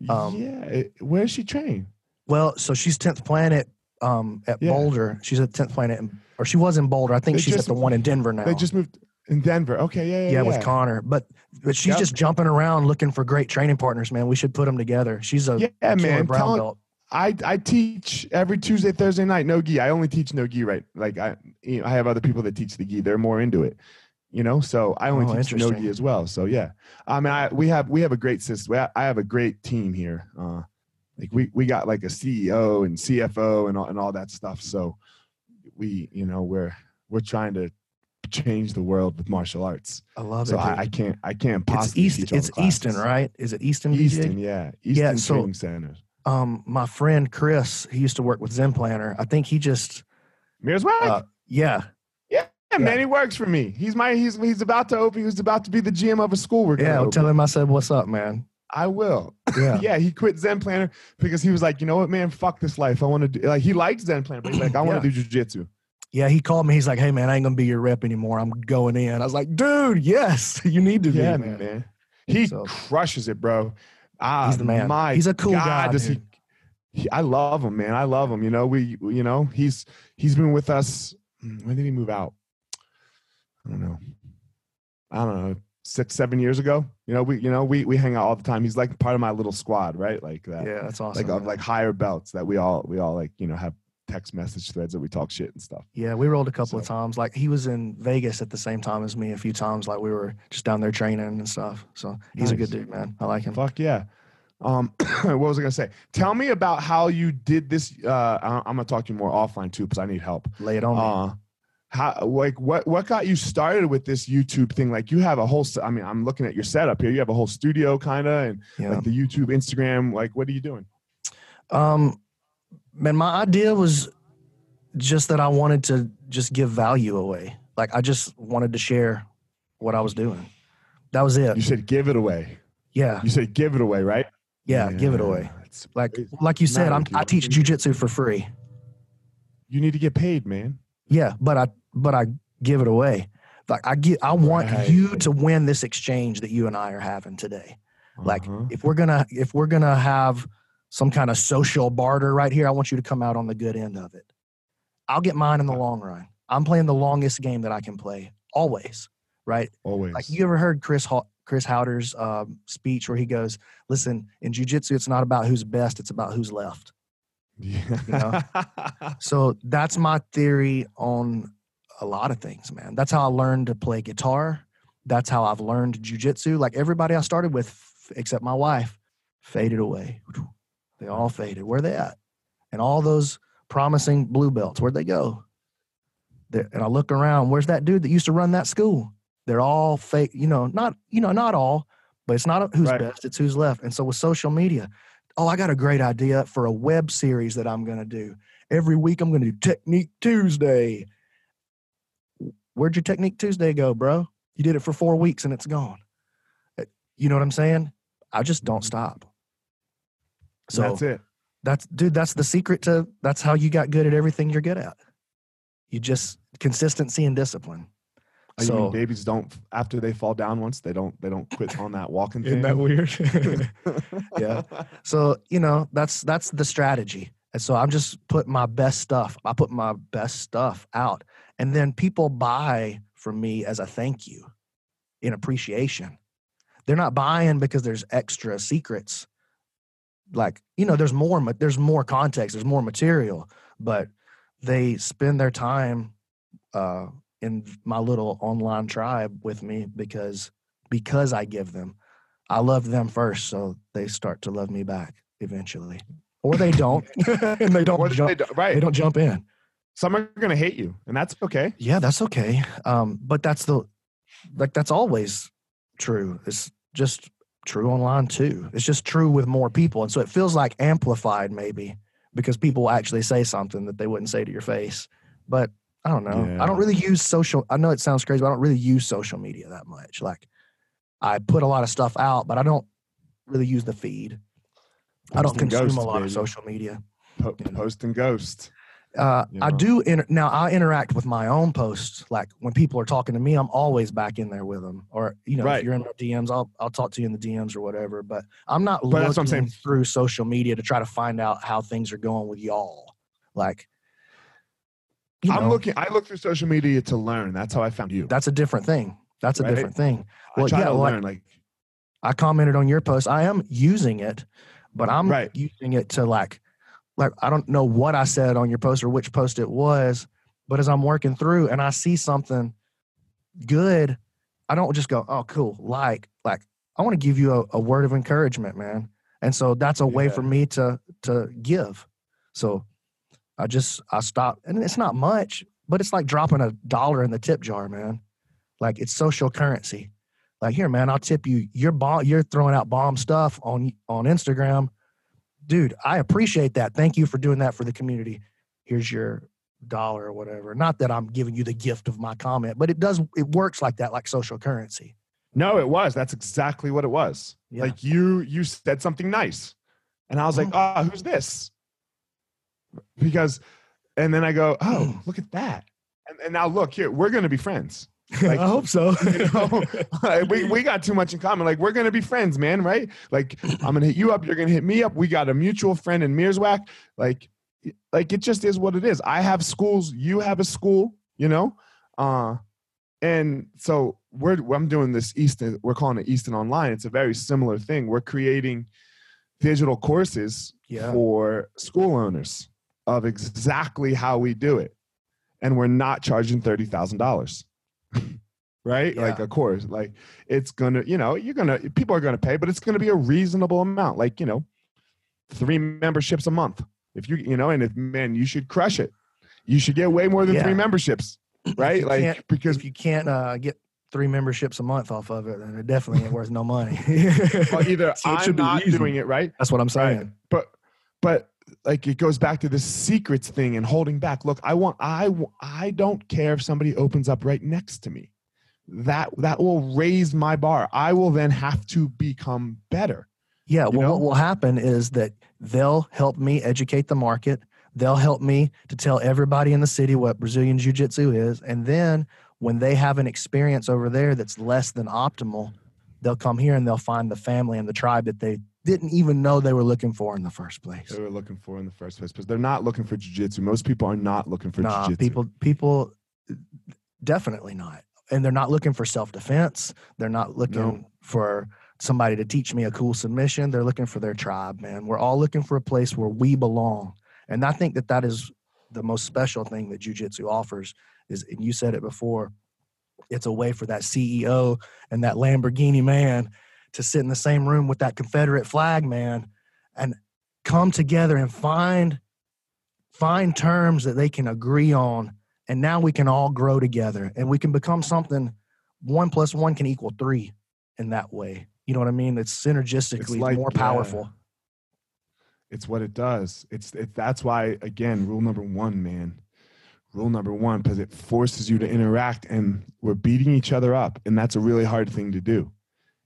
Um, yeah. Where is she trained? Well, so she's 10th Planet um, at yeah. Boulder. She's at 10th Planet, in, or she was in Boulder. I think they she's just, at the one in Denver now. They just moved in Denver. Okay, yeah, yeah, yeah. yeah. with Connor, but but she's yep. just jumping around looking for great training partners. Man, we should put them together. She's a yeah, man. Brown belt. I I teach every Tuesday, Thursday night no gi. I only teach no gi, right? Like I you know, I have other people that teach the gi. They're more into it you know so i only oh, teach nogi as well so yeah i mean I, we have we have a great system i have a great team here uh like we we got like a ceo and cfo and all, and all that stuff so we you know we're we're trying to change the world with martial arts. I love So it. I, I can't I can't it's possibly East. teach all It's Easton, right? Is it Easton? Easton, yeah, Easton so- Training Center. Um, my friend Chris, he used to work with Zen Planner. I think he just, Mears uh, yeah, yeah, man, he works for me. He's my he's he's about to open. He's about to be the GM of a school. We're yeah. Tell him I said, "What's up, man?" I will. Yeah, yeah, he quit Zen Planner because he was like, you know what, man, fuck this life. I want to do like he liked Zen Planner, but he's like, I want to do jujitsu. yeah. He called me. He's like, "Hey, man, I ain't gonna be your rep anymore. I'm going in." I was like, "Dude, yes, you need to Yeah, be, man." man. He So- crushes it, bro. Ah, He's the man. My He's a cool God, guy, does he, he? I love him, man. I love him. You know, we, you know, he's he's been with us. When did he move out? I don't know. I don't know. Six, seven years ago. You know, we, you know, we we hang out all the time. He's like part of my little squad, right? Like that. Yeah, that's awesome. like of like higher belts that we all we all like. You know, have text message threads that we talk shit and stuff. Yeah, we rolled a couple of times. Like he was in Vegas at the same time as me a few times. Like we were just down there training and stuff. So he's a good dude, man. I like him. Fuck yeah. Um, what was I gonna say? Tell me about how you did this. Uh, I- I'm gonna talk to you more offline too, because I need help. Lay it on me. How like what what got you started with this YouTube thing? Like you have a whole I mean, I'm looking at your setup here. You have a whole studio, kind of, and yeah. like the YouTube, Instagram. Like, what are you doing? Um, man, my idea was just that I wanted to just give value away. Like I just wanted to share what I was doing. That was it. You said give it away. Yeah, You said give it away, right? yeah, give it away. It's Like crazy. like you said, Matter I'm, with you. I teach jujitsu for free. you need to get paid, man. Yeah, but I but I give it away. Like I get, I want Right. you to win this exchange that you and I are having today. Like Uh-huh. if we're gonna if we're gonna have some kind of social barter right here, I want you to come out on the good end of it. I'll get mine in the long run. I'm playing the longest game that I can play always. Right? always. Like you ever heard Chris Ho- Chris Haueter's um, speech where he goes, "Listen, in jujitsu, it's not about who's best; it's about who's left." yeah. So that's my theory on a lot of things, man. That's how I learned to play guitar. That's how I've learned jujitsu. Like everybody I started with, except my wife, faded away. They all faded. Where they at? And all those promising blue belts, where'd they go? They're, and I look around. Where's that dude that used to run that school? They're all fake. You know, not you know, not all, but it's not who's Right. best. It's who's left. And so with social media, oh, I got a great idea for a web series that I'm gonna do every week I'm going to do Technique Tuesday. Where'd your Technique Tuesday go, bro? You did it for four weeks and it's gone. Uh, You know what I'm saying? I just don't stop. So that's it. that's dude, that's the secret to that's how you got good at everything you're good at. You just consistency and discipline. Oh, So babies don't after they fall down once they don't they don't quit on that walking thing. isn't that weird? Yeah. So, you know, that's that's the strategy. And so I'm just putting my best stuff. I put my best stuff out. And then people buy from me as a thank you in appreciation. They're not buying because there's extra secrets. Like, you know, there's more there's more context, there's more material, but they spend their time uh in my little online tribe with me because because I give them I love them first, so they start to love me back eventually, or they don't, and they don't jump. they do- right. They don't jump in. Some are gonna hate you, and that's okay. Yeah, that's okay. Um, but that's the like that's always true. It's just true online too. It's just true with more people, and so it feels like amplified maybe because people actually say something that they wouldn't say to your face. But I don't know. I don't really use social. I know it sounds crazy, but I don't really use social media that much. Like I put a lot of stuff out, but I don't really use the feed. I don't consume ghost, a lot of social media. Po- you know. Post and ghost. Uh, You I do inter- now. I interact with my own posts. Like when people are talking to me, I'm always back in there with them. Or you know, Right. if you're in my DMs, I'll I'll talk to you in the DMs or whatever. But I'm not But looking I'm saying. through social media to try to find out how things are going with y'all. Like, you I'm looking. I look through social media to learn. That's how I found you. That's a different thing. That's a Right? different thing. I well, yeah, to like- learn. Like I commented on your post. I am using it, but I'm Right. using it to like, like I don't know what I said on your post or which post it was, but as I'm working through and I see something good, I don't just go, "Oh, cool." Like, like I want to give you a, a word of encouragement, man. And so that's a way Yeah. for me to to give. So I just I stop, and it's not much, but it's like dropping a dollar in the tip jar, man. Like it's social currency. Like here, man, I'll tip you. You're bomb. You're throwing out bomb stuff on on Instagram, dude. I appreciate that. Thank you for doing that for the community. Here's your dollar or whatever. Not that I'm giving you the gift of my comment, but it does. It works like that, like social currency. No, it was. That's exactly what it was. Yeah. Like you, you said something nice, and I was like. "Oh, who's this?" Because, and then I go, "Oh, mm. look at that!" And, and now look here, we're gonna be friends. Like, I hope so. you know, like, we, we got too much in common. Like, we're going to be friends, man, right? Like, I'm going to hit you up. You're going to hit me up. We got a mutual friend in Mearswack. Like, like it just is what it is. I have schools. You have a school, you know? Uh, and so we're, I'm doing this Easton, we're calling it Easton Online. It's a very similar thing. We're creating digital courses yeah. for school owners of exactly how we do it. And we're not charging $30,000. right? Yeah. Like, of course, like it's gonna, you know, you're gonna, people are gonna pay, but it's gonna be a reasonable amount, like you know, three memberships a month. If you, you know, and if man, you should crush it. You should get way more than yeah. three memberships, right? like because if you can't uh, get three memberships a month off of it, then it definitely ain't worth no money. well, either so I'm not easy. doing it right. That's what I'm saying. Right. But but like it goes back to this secrets thing and holding back. Look, I want i i don't care if somebody opens up right next to me. That that will raise my bar. I will then have to become better. Yeah. You Well, know? what will happen is that they'll help me educate the market. They'll help me to tell everybody in the city what Brazilian Jiu Jitsu is. And then when they have an experience over there that's less than optimal, they'll come here and they'll find the family and the tribe that they didn't even know they were looking for in the first place. They were looking for in the first place because they're not looking for jujitsu. Most people are not looking for Nah, jujitsu. people, people, definitely not. And they're not looking for self defense. They're not looking No. for somebody to teach me a cool submission. They're looking for their tribe, man. We're all looking for a place where we belong. And I think that that is the most special thing that jujitsu offers. Is and you said it before. It's a way for that CEO and that Lamborghini man to sit in the same room with that Confederate flag man and come together and find find terms that they can agree on and now we can all grow together and we can become something one plus one can equal three in that way you know what i mean it's synergistically like, more powerful It's what it does. It's it, that's why again, rule number one, man. Rule number one, because it forces you to interact, and we're beating each other up, and that's a really hard thing to do.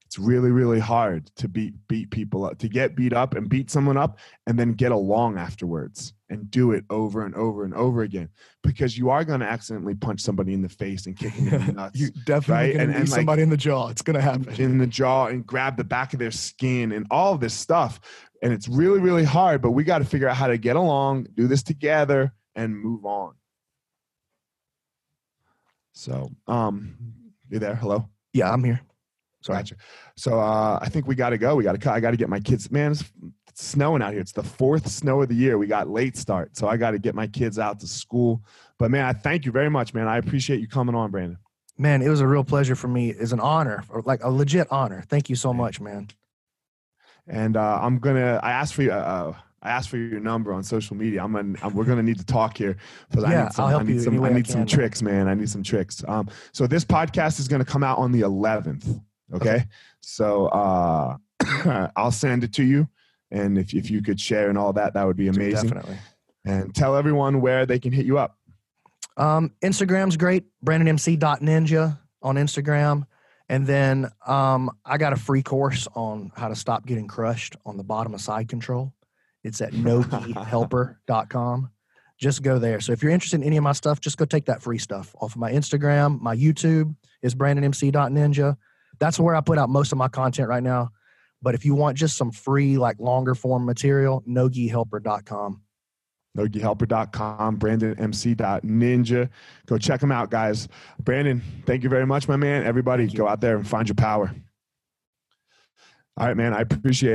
It's really, really hard to beat beat people up, to get beat up and beat someone up, and then get along afterwards and do it over and over and over again, because you are going to accidentally punch somebody in the face and kick them in the nuts you definitely right? And- and, like, somebody in the jaw it's gonna happen in the jaw and grab the back of their skin and all of this stuff. And it's really, really hard, but we got to figure out how to get along, do this together, and move on. So, um, you there? Hello. yeah i'm here sorry Gotcha. So, uh, I think we got to go. We got to. I got to get my kids. Man, it's, it's snowing out here. It's the fourth snow of the year. We got late start, so I got to get my kids out to school. But man, I thank you very much, man. I appreciate you coming on, Brandon. man it was a real pleasure for me it's an honor or like a legit honor thank you so Man. much man and uh, I'm gonna. I asked for you. Uh, I asked for your number on social media. I'm gonna. I'm, we're gonna need to talk here because I need some. I need you some. I I need some can, man. tricks, man. I need some tricks. Um. So this podcast is gonna come out on the 11th. Okay. Okay. So uh, I'll send it to you, and if if you could share and all that, that would be amazing. definitely And tell everyone where they can hit you up. Um, Instagram's great. BrandonMC.ninja on Instagram. And then um, I got a free course on how to stop getting crushed on the bottom of side control. It's at nogihelper.com. Just go there. So if you're interested in any of my stuff, just go take that free stuff off of my Instagram. My YouTube is BrandonMC.ninja. That's where I put out most of my content right now. But if you want just some free, like longer form material, nogihelper.com. NogiHelper.com, BrandonMC.ninja. Go check them out, guys. Brandon, thank you very much, my man. Everybody, go out there and find your power. All right, man. I appreciate it.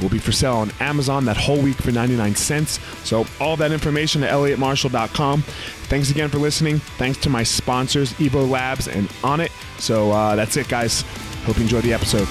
It will be for sale on Amazon that whole week for 99 cents. So, all that information at elliottmarshall.com. Thanks again for listening. Thanks to my sponsors, Evo Labs and Onnit. So, uh, that's it, guys. Hope you enjoyed the episode.